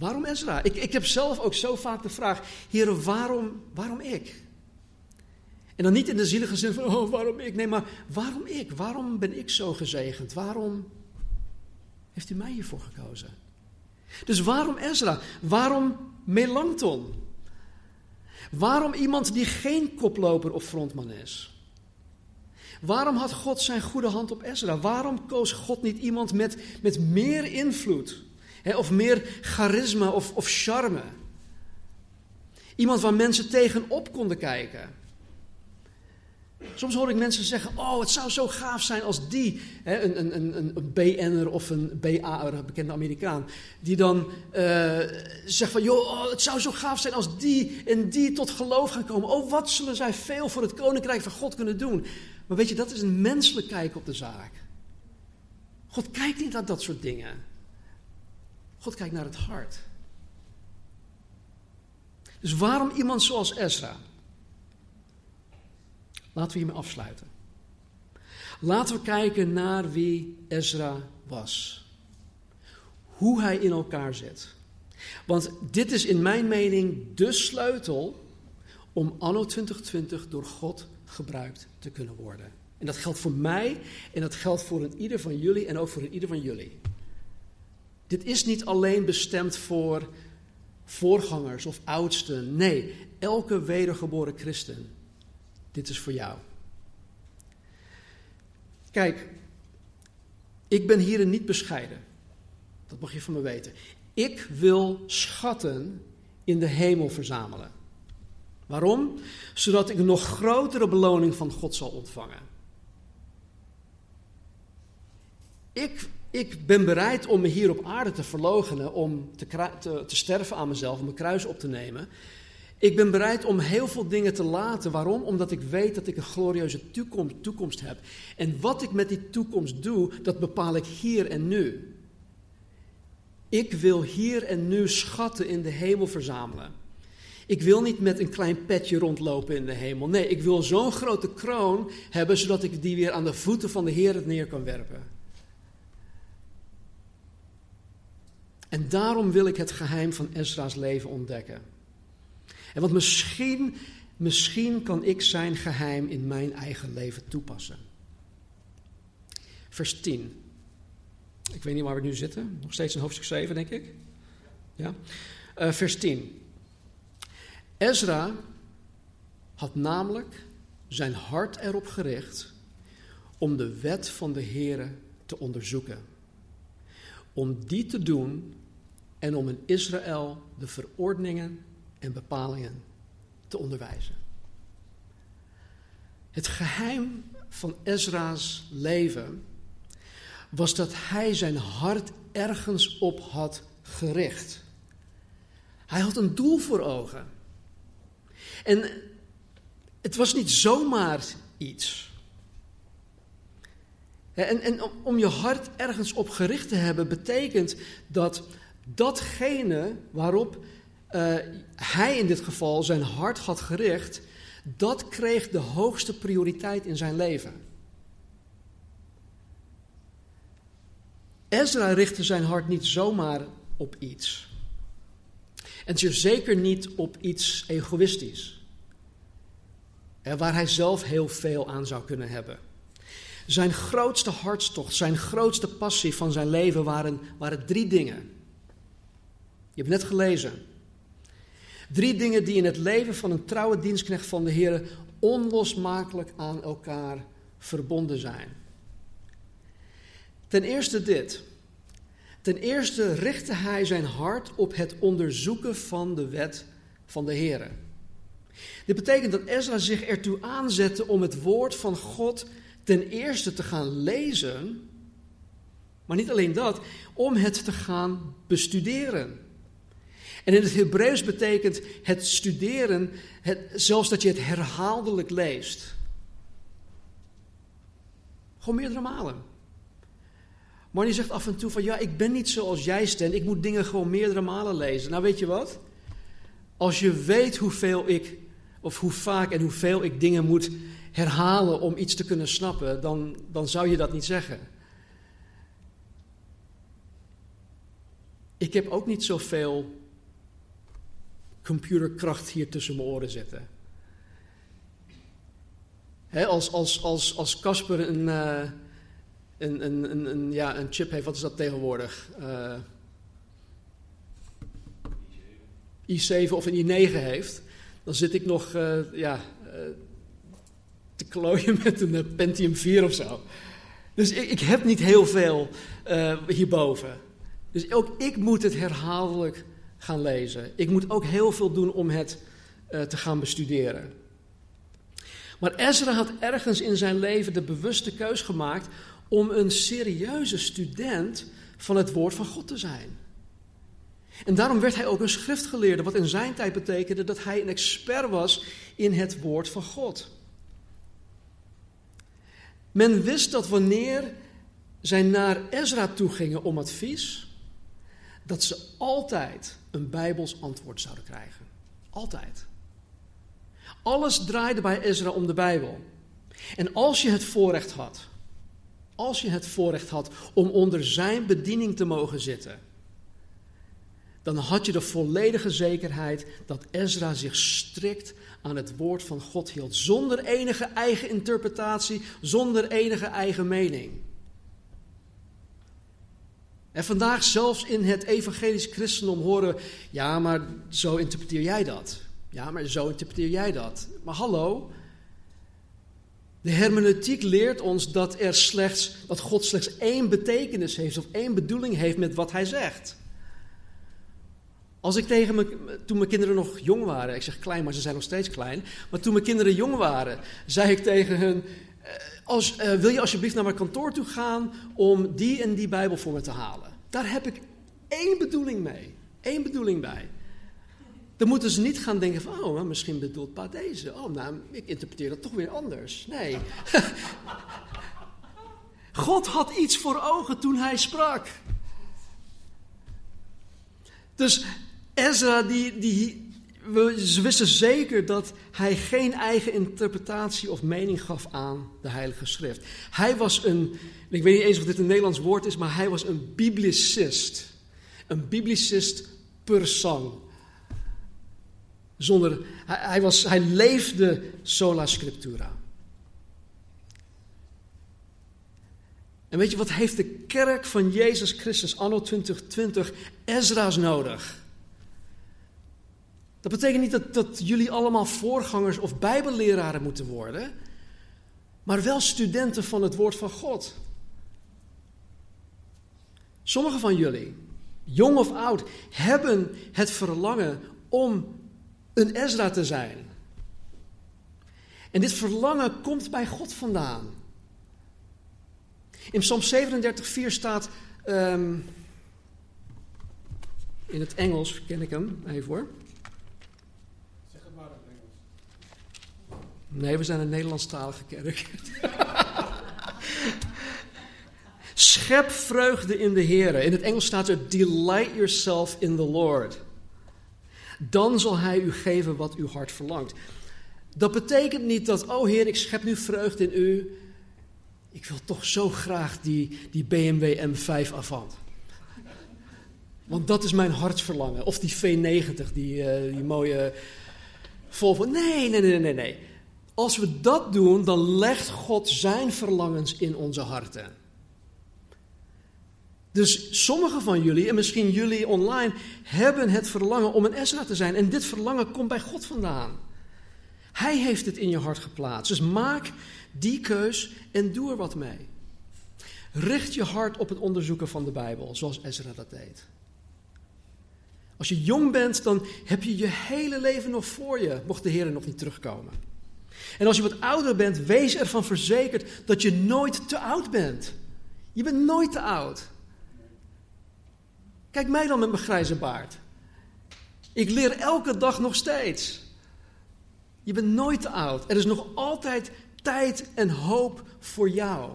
Speaker 1: Waarom Ezra? Ik, ik heb zelf ook zo vaak de vraag: Heer, waarom, waarom ik? En dan niet in de zielige zin van: oh, waarom ik? Nee, maar waarom ik? Waarom ben ik zo gezegend? Waarom heeft u mij hiervoor gekozen? Dus waarom Ezra? Waarom Melanchthon? Waarom iemand die geen koploper of frontman is? Waarom had God zijn goede hand op Ezra? Waarom koos God niet iemand met, met meer invloed? Of meer charisma of, of charme? Iemand waar mensen tegenop konden kijken. Soms hoor ik mensen zeggen: Oh, het zou zo gaaf zijn als die, hè, een, een, een, een BN'er of een BA'er, een bekende Amerikaan, die dan uh, zegt: van, Joh, oh, het zou zo gaaf zijn als die en die tot geloof gaan komen. Oh, wat zullen zij veel voor het koninkrijk van God kunnen doen? Maar weet je, dat is een menselijk kijk op de zaak. God kijkt niet naar dat soort dingen. God kijkt naar het hart. Dus waarom iemand zoals Ezra? Laten we hiermee afsluiten. Laten we kijken naar wie Ezra was. Hoe hij in elkaar zit. Want dit is in mijn mening de sleutel om anno 2020 door God gebruikt te kunnen worden. En dat geldt voor mij en dat geldt voor een ieder van jullie en ook voor een ieder van jullie. Dit is niet alleen bestemd voor voorgangers of oudsten. Nee, elke wedergeboren christen dit is voor jou. Kijk, ik ben hierin niet bescheiden. Dat mag je van me weten. Ik wil schatten in de hemel verzamelen. Waarom? Zodat ik een nog grotere beloning van God zal ontvangen. Ik, ik ben bereid om me hier op aarde te verloochenen, om te, te, te sterven aan mezelf, om mijn kruis op te nemen. Ik ben bereid om heel veel dingen te laten. Waarom? Omdat ik weet dat ik een glorieuze toekomst, toekomst heb. En wat ik met die toekomst doe, dat bepaal ik hier en nu. Ik wil hier en nu schatten in de hemel verzamelen. Ik wil niet met een klein petje rondlopen in de hemel. Nee, ik wil zo'n grote kroon hebben, zodat ik die weer aan de voeten van de Heer neer kan werpen. En daarom wil ik het geheim van Ezra's leven ontdekken. En want misschien, misschien kan ik zijn geheim in mijn eigen leven toepassen. Vers 10. Ik weet niet waar we nu zitten. Nog steeds in hoofdstuk 7, denk ik. Ja. Uh, vers 10. Ezra had namelijk zijn hart erop gericht om de wet van de Heere te onderzoeken. Om die te doen en om in Israël de verordeningen en bepalingen te onderwijzen. Het geheim van Ezra's leven was dat hij zijn hart ergens op had gericht. Hij had een doel voor ogen. En het was niet zomaar iets. En, en om je hart ergens op gericht te hebben, betekent dat datgene waarop uh, hij in dit geval zijn hart had gericht, dat kreeg de hoogste prioriteit in zijn leven. Ezra richtte zijn hart niet zomaar op iets. En zeker niet op iets egoïstisch. Waar hij zelf heel veel aan zou kunnen hebben. Zijn grootste hartstocht, zijn grootste passie van zijn leven waren, waren drie dingen. Je hebt net gelezen. Drie dingen die in het leven van een trouwe dienstknecht van de Heer onlosmakelijk aan elkaar verbonden zijn. Ten eerste dit. Ten eerste richtte hij zijn hart op het onderzoeken van de wet van de Heer. Dit betekent dat Ezra zich ertoe aanzette om het woord van God ten eerste te gaan lezen, maar niet alleen dat, om het te gaan bestuderen. En in het Hebreeuws betekent het studeren het, zelfs dat je het herhaaldelijk leest. Gewoon meerdere malen. Maar die zegt af en toe van ja, ik ben niet zoals jij Stan, ik moet dingen gewoon meerdere malen lezen. Nou weet je wat? Als je weet hoeveel ik, of hoe vaak en hoeveel ik dingen moet herhalen om iets te kunnen snappen, dan, dan zou je dat niet zeggen. Ik heb ook niet zoveel computerkracht hier tussen mijn oren zetten. als als, als, als Casper een, een, een, een, ja, een chip heeft, wat is dat tegenwoordig? Uh, i7 of een i9 heeft, dan zit ik nog uh, ja, te klooien met een eh, Pentium 4 of zo. Dus ik, ik heb niet heel veel hierboven. Dus ook ik moet het herhaaldelijk gaan lezen. Ik moet ook heel veel doen om het uh, te gaan bestuderen. Maar Ezra had ergens in zijn leven de bewuste keus gemaakt om een serieuze student van het woord van God te zijn. En daarom werd hij ook een schriftgeleerde, wat in zijn tijd betekende dat hij een expert was in het woord van God. Men wist dat wanneer zij naar Ezra toe gingen om advies, dat ze altijd een Bijbels antwoord zouden krijgen. Altijd. Alles draaide bij Ezra om de Bijbel. En als je het voorrecht had, als je het voorrecht had om onder zijn bediening te mogen zitten, dan had je de volledige zekerheid dat Ezra zich strikt aan het woord van God hield, zonder enige eigen interpretatie, zonder enige eigen mening. En vandaag zelfs in het evangelisch christendom horen, ja, maar zo interpreteer jij dat. Ja, maar zo interpreteer jij dat. Maar hallo, de hermeneutiek leert ons dat, er slechts, dat God slechts één betekenis heeft of één bedoeling heeft met wat hij zegt. Als ik tegen me, toen mijn kinderen nog jong waren, ik zeg klein, maar ze zijn nog steeds klein, maar toen mijn kinderen jong waren, zei ik tegen hun: als, uh, Wil je alsjeblieft naar mijn kantoor toe gaan om die en die Bijbel voor me te halen? Daar heb ik één bedoeling mee. Eén bedoeling bij. Dan moeten ze niet gaan denken van, oh, misschien bedoelt pa deze. Oh, nou, ik interpreteer dat toch weer anders. Nee. God had iets voor ogen toen hij sprak. Dus Ezra, die, die, ze wisten zeker dat hij geen eigen interpretatie of mening gaf aan de Heilige Schrift. Hij was een, ik weet niet eens of dit een Nederlands woord is, maar hij was een biblicist. Een biblicist per sang. Zonder, hij, hij, was, hij leefde sola scriptura. En weet je, wat heeft de kerk van Jezus Christus anno 2020 Ezra's nodig? Dat betekent niet dat, jullie allemaal voorgangers of bijbelleraren moeten worden, maar wel studenten van het woord van God. Sommigen van jullie, jong of oud, hebben het verlangen om een Ezra te zijn. En dit verlangen komt bij God vandaan. In Psalm 37, 4 staat. Um, in het Engels ken ik hem even hoor.
Speaker 2: Zeg het maar in het Engels.
Speaker 1: Nee, we zijn een Nederlandstalige kerk. Schep vreugde in de Heer. In het Engels staat er: Delight yourself in the Lord. Dan zal Hij u geven wat uw hart verlangt. Dat betekent niet dat, oh Heer, ik schep nu vreugde in u. Ik wil toch zo graag die, die BMW M5 Avant. Want dat is mijn hartsverlangen. Of die V90, die, uh, die mooie Volvo. Nee, nee, nee, nee, nee. Als we dat doen, dan legt God zijn verlangens in onze harten. Dus sommige van jullie, en misschien jullie online, hebben het verlangen om een Ezra te zijn. En dit verlangen komt bij God vandaan. Hij heeft het in je hart geplaatst. Dus maak die keus en doe er wat mee. Richt je hart op het onderzoeken van de Bijbel, zoals Ezra dat deed. Als je jong bent, dan heb je je hele leven nog voor je, mocht de Heer nog niet terugkomen. En als je wat ouder bent, wees ervan verzekerd dat je nooit te oud bent. Je bent nooit te oud. Kijk mij dan met mijn grijze baard. Ik leer elke dag nog steeds. Je bent nooit te oud. Er is nog altijd tijd en hoop voor jou.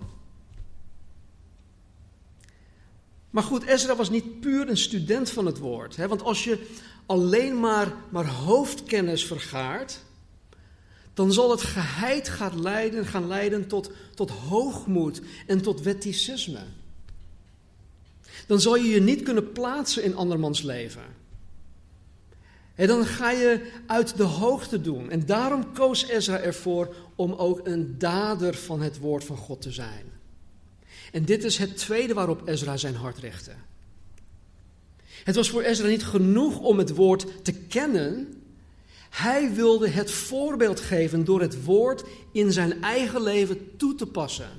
Speaker 1: Maar goed, Ezra was niet puur een student van het woord. Hè? Want als je alleen maar, maar hoofdkennis vergaart, dan zal het geheid gaan leiden, gaan leiden tot, tot hoogmoed en tot wetticisme. Dan zal je je niet kunnen plaatsen in andermans leven. En dan ga je uit de hoogte doen. En daarom koos Ezra ervoor om ook een dader van het woord van God te zijn. En dit is het tweede waarop Ezra zijn hart richtte. Het was voor Ezra niet genoeg om het woord te kennen. Hij wilde het voorbeeld geven door het woord in zijn eigen leven toe te passen.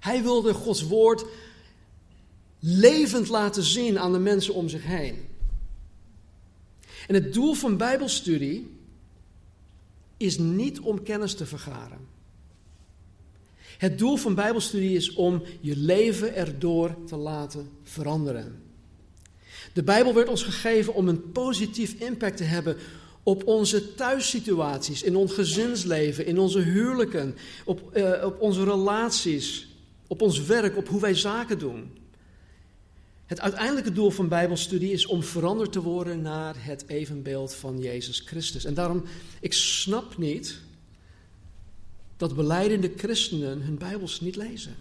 Speaker 1: Hij wilde Gods woord levend laten zien aan de mensen om zich heen. En het doel van Bijbelstudie is niet om kennis te vergaren. Het doel van Bijbelstudie is om je leven erdoor te laten veranderen. De Bijbel werd ons gegeven om een positief impact te hebben op onze thuissituaties, in ons gezinsleven, in onze huwelijken, op, uh, op onze relaties, op ons werk, op hoe wij zaken doen. Het uiteindelijke doel van Bijbelstudie is om veranderd te worden naar het evenbeeld van Jezus Christus. En daarom, ik snap niet dat beleidende christenen hun Bijbels niet lezen.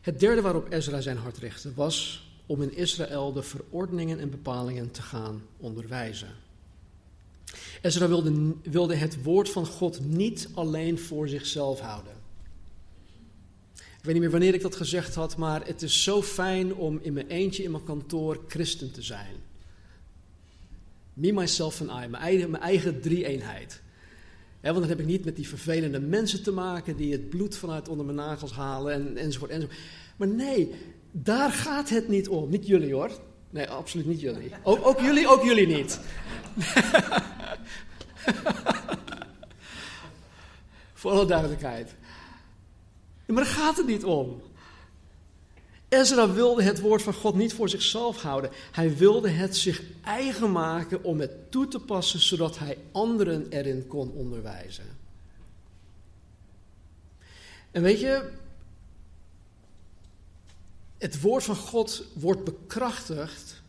Speaker 1: Het derde waarop Ezra zijn hart richtte was om in Israël de verordeningen en bepalingen te gaan onderwijzen. Ezra wilde, wilde het woord van God niet alleen voor zichzelf houden. Ik weet niet meer wanneer ik dat gezegd had, maar het is zo fijn om in mijn eentje in mijn kantoor christen te zijn. Me, myself en I, mijn eigen, mijn eigen drie-eenheid. want dan heb ik niet met die vervelende mensen te maken die het bloed vanuit onder mijn nagels halen en, enzovoort, enzovoort. Maar nee, daar gaat het niet om. Niet jullie hoor. Nee, absoluut niet jullie. Ook, ook jullie, ook jullie niet. Voor alle duidelijkheid. Maar daar gaat het niet om. Ezra wilde het woord van God niet voor zichzelf houden. Hij wilde het zich eigen maken om het toe te passen, zodat hij anderen erin kon onderwijzen. En weet je, het woord van God wordt bekrachtigd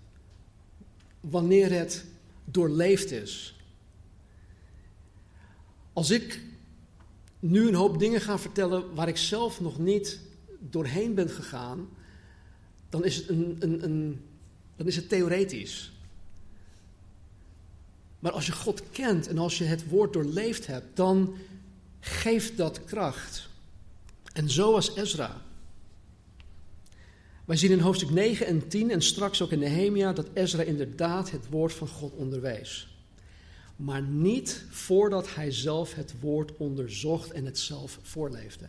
Speaker 1: wanneer het doorleefd is. Als ik nu een hoop dingen ga vertellen waar ik zelf nog niet doorheen ben gegaan, dan is het, een, een, een, dan is het theoretisch. Maar als je God kent en als je het woord doorleefd hebt, dan geeft dat kracht. En zo was Ezra. Wij zien in hoofdstuk 9 en 10 en straks ook in Nehemia dat Ezra inderdaad het woord van God onderwees. Maar niet voordat hij zelf het woord onderzocht en het zelf voorleefde.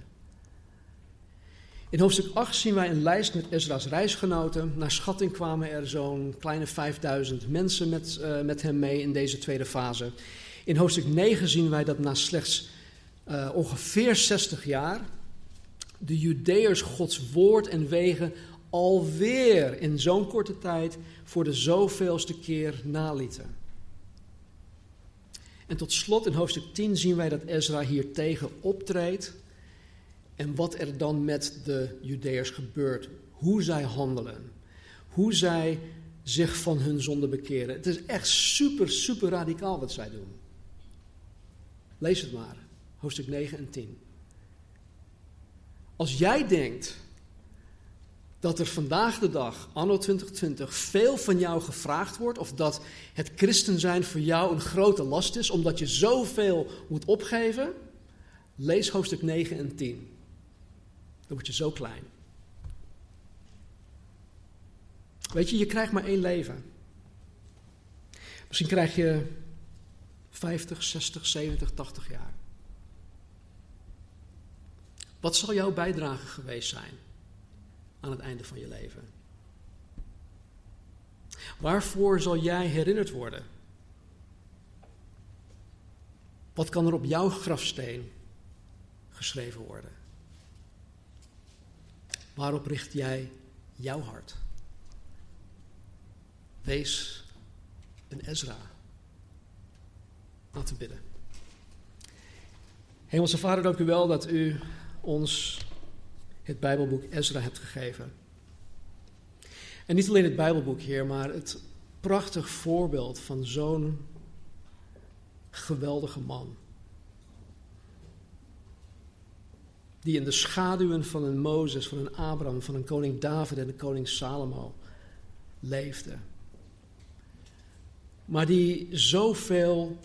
Speaker 1: In hoofdstuk 8 zien wij een lijst met Ezra's reisgenoten. Naar schatting kwamen er zo'n kleine 5000 mensen met, uh, met hem mee in deze tweede fase. In hoofdstuk 9 zien wij dat na slechts uh, ongeveer 60 jaar de Judeërs Gods woord en wegen alweer in zo'n korte tijd voor de zoveelste keer nalieten. En tot slot in hoofdstuk 10 zien wij dat Ezra hier tegen optreedt en wat er dan met de Judeërs gebeurt, hoe zij handelen, hoe zij zich van hun zonde bekeren. Het is echt super, super radicaal wat zij doen. Lees het maar, hoofdstuk 9 en 10. Als jij denkt dat er vandaag de dag, anno 2020, veel van jou gevraagd wordt, of dat het christen zijn voor jou een grote last is, omdat je zoveel moet opgeven, lees hoofdstuk 9 en 10. Dan word je zo klein. Weet je, je krijgt maar één leven. Misschien krijg je 50, 60, 70, 80 jaar. Wat zal jouw bijdrage geweest zijn? Aan het einde van je leven? Waarvoor zal jij herinnerd worden? Wat kan er op jouw grafsteen geschreven worden? Waarop richt jij jouw hart? Wees een Ezra. Laten we bidden. Hemelse Vader, dank u wel dat u ons het Bijbelboek Ezra hebt gegeven. En niet alleen het Bijbelboek, Heer, maar het prachtig voorbeeld van zo'n geweldige man. Die in de schaduwen van een Mozes, van een Abraham, van een koning David en een koning Salomo leefde. Maar die zoveel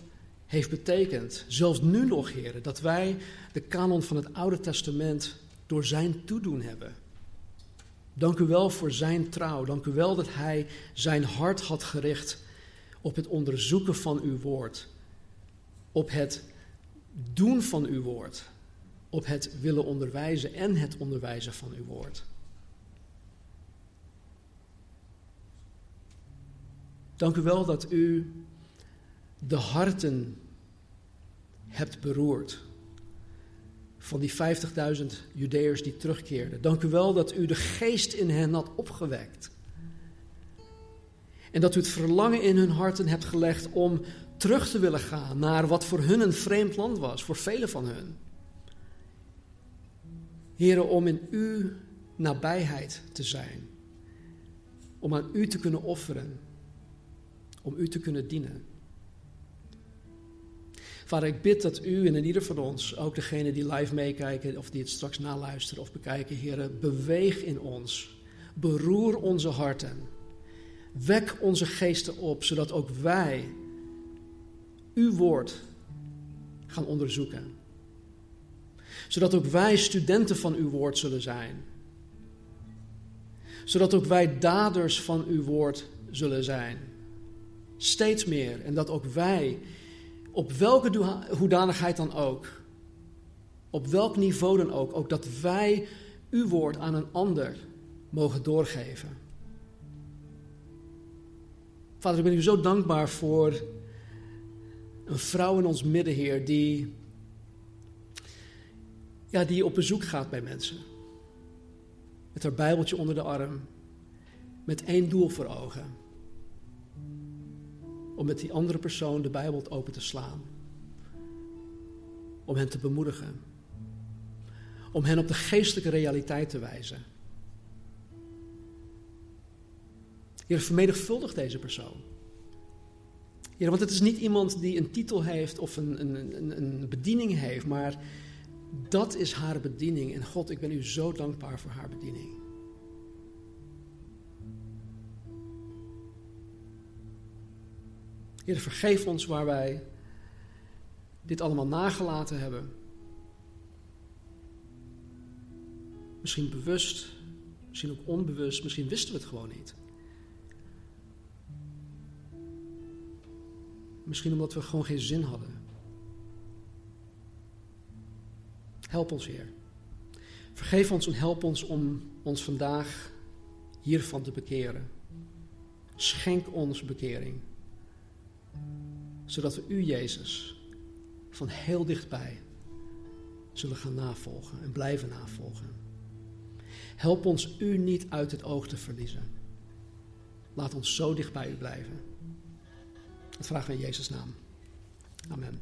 Speaker 1: heeft betekend, zelfs nu nog, heren, dat wij de kanon van het Oude Testament door zijn toedoen hebben. Dank u wel voor zijn trouw. Dank u wel dat hij zijn hart had gericht op het onderzoeken van uw woord. Op het doen van uw woord. Op het willen onderwijzen en het onderwijzen van uw woord. Dank u wel dat u de harten hebt beroerd van die 50.000 Judeërs die terugkeerden. Dank u wel dat u de geest in hen had opgewekt. En dat u het verlangen in hun harten hebt gelegd om terug te willen gaan naar wat voor hun een vreemd land was, voor velen van hun. Heren, om in uw nabijheid te zijn. Om aan u te kunnen offeren. Om u te kunnen dienen. Vader, ik bid dat u en in ieder van ons, ook degene die live meekijken of die het straks naluisteren of bekijken, heren, beweeg in ons. Beroer onze harten. Wek onze geesten op, zodat ook wij uw woord gaan onderzoeken. Zodat ook wij studenten van uw woord zullen zijn. Zodat ook wij daders van uw woord zullen zijn. Steeds meer. En dat ook wij op welke hoedanigheid dan ook, op welk niveau dan ook, ook dat wij uw woord aan een ander mogen doorgeven. Vader, ik ben u zo dankbaar voor een vrouw in ons midden, Heer, die, ja, die op bezoek gaat bij mensen. Met haar Bijbeltje onder de arm, met één doel voor ogen om met die andere persoon de Bijbel open te slaan. Om hen te bemoedigen. Om hen op de geestelijke realiteit te wijzen. Heer, vermenigvuldig deze persoon. Heer, want het is niet iemand die een titel heeft of een, een, een, een bediening heeft, maar dat is haar bediening. En God, ik ben u zo dankbaar voor haar bediening. Heer, vergeef ons waar wij dit allemaal nagelaten hebben. Misschien bewust, misschien ook onbewust, misschien wisten we het gewoon niet. Misschien omdat we gewoon geen zin hadden. Help ons, Heer. Vergeef ons en help ons om ons vandaag hiervan te bekeren. Schenk ons bekering zodat we u, Jezus, van heel dichtbij zullen gaan navolgen en blijven navolgen. Help ons u niet uit het oog te verliezen. Laat ons zo dicht bij u blijven. Dat vragen we in Jezus' naam. Amen.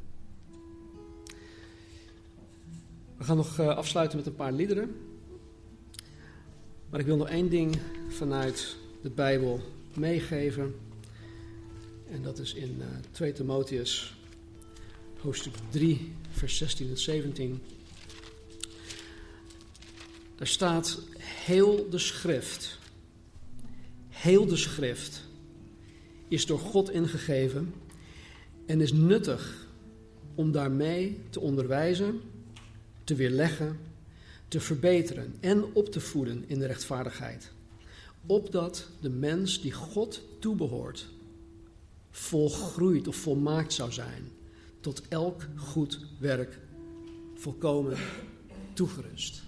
Speaker 1: We gaan nog eh, afsluiten met een paar liederen. Maar ik wil nog één ding vanuit de Bijbel meegeven. En dat is in uh, eh, 2 Timotheus, hoofdstuk 3, vers 16 en 17. Daar staat: Heel de schrift, heel de schrift is door God ingegeven en is nuttig om daarmee te onderwijzen, te weerleggen, te verbeteren en op te voeden in de rechtvaardigheid. Opdat de mens die God toebehoort volgroeid of volmaakt zou zijn. Tot elk goed werk volkomen toegerust.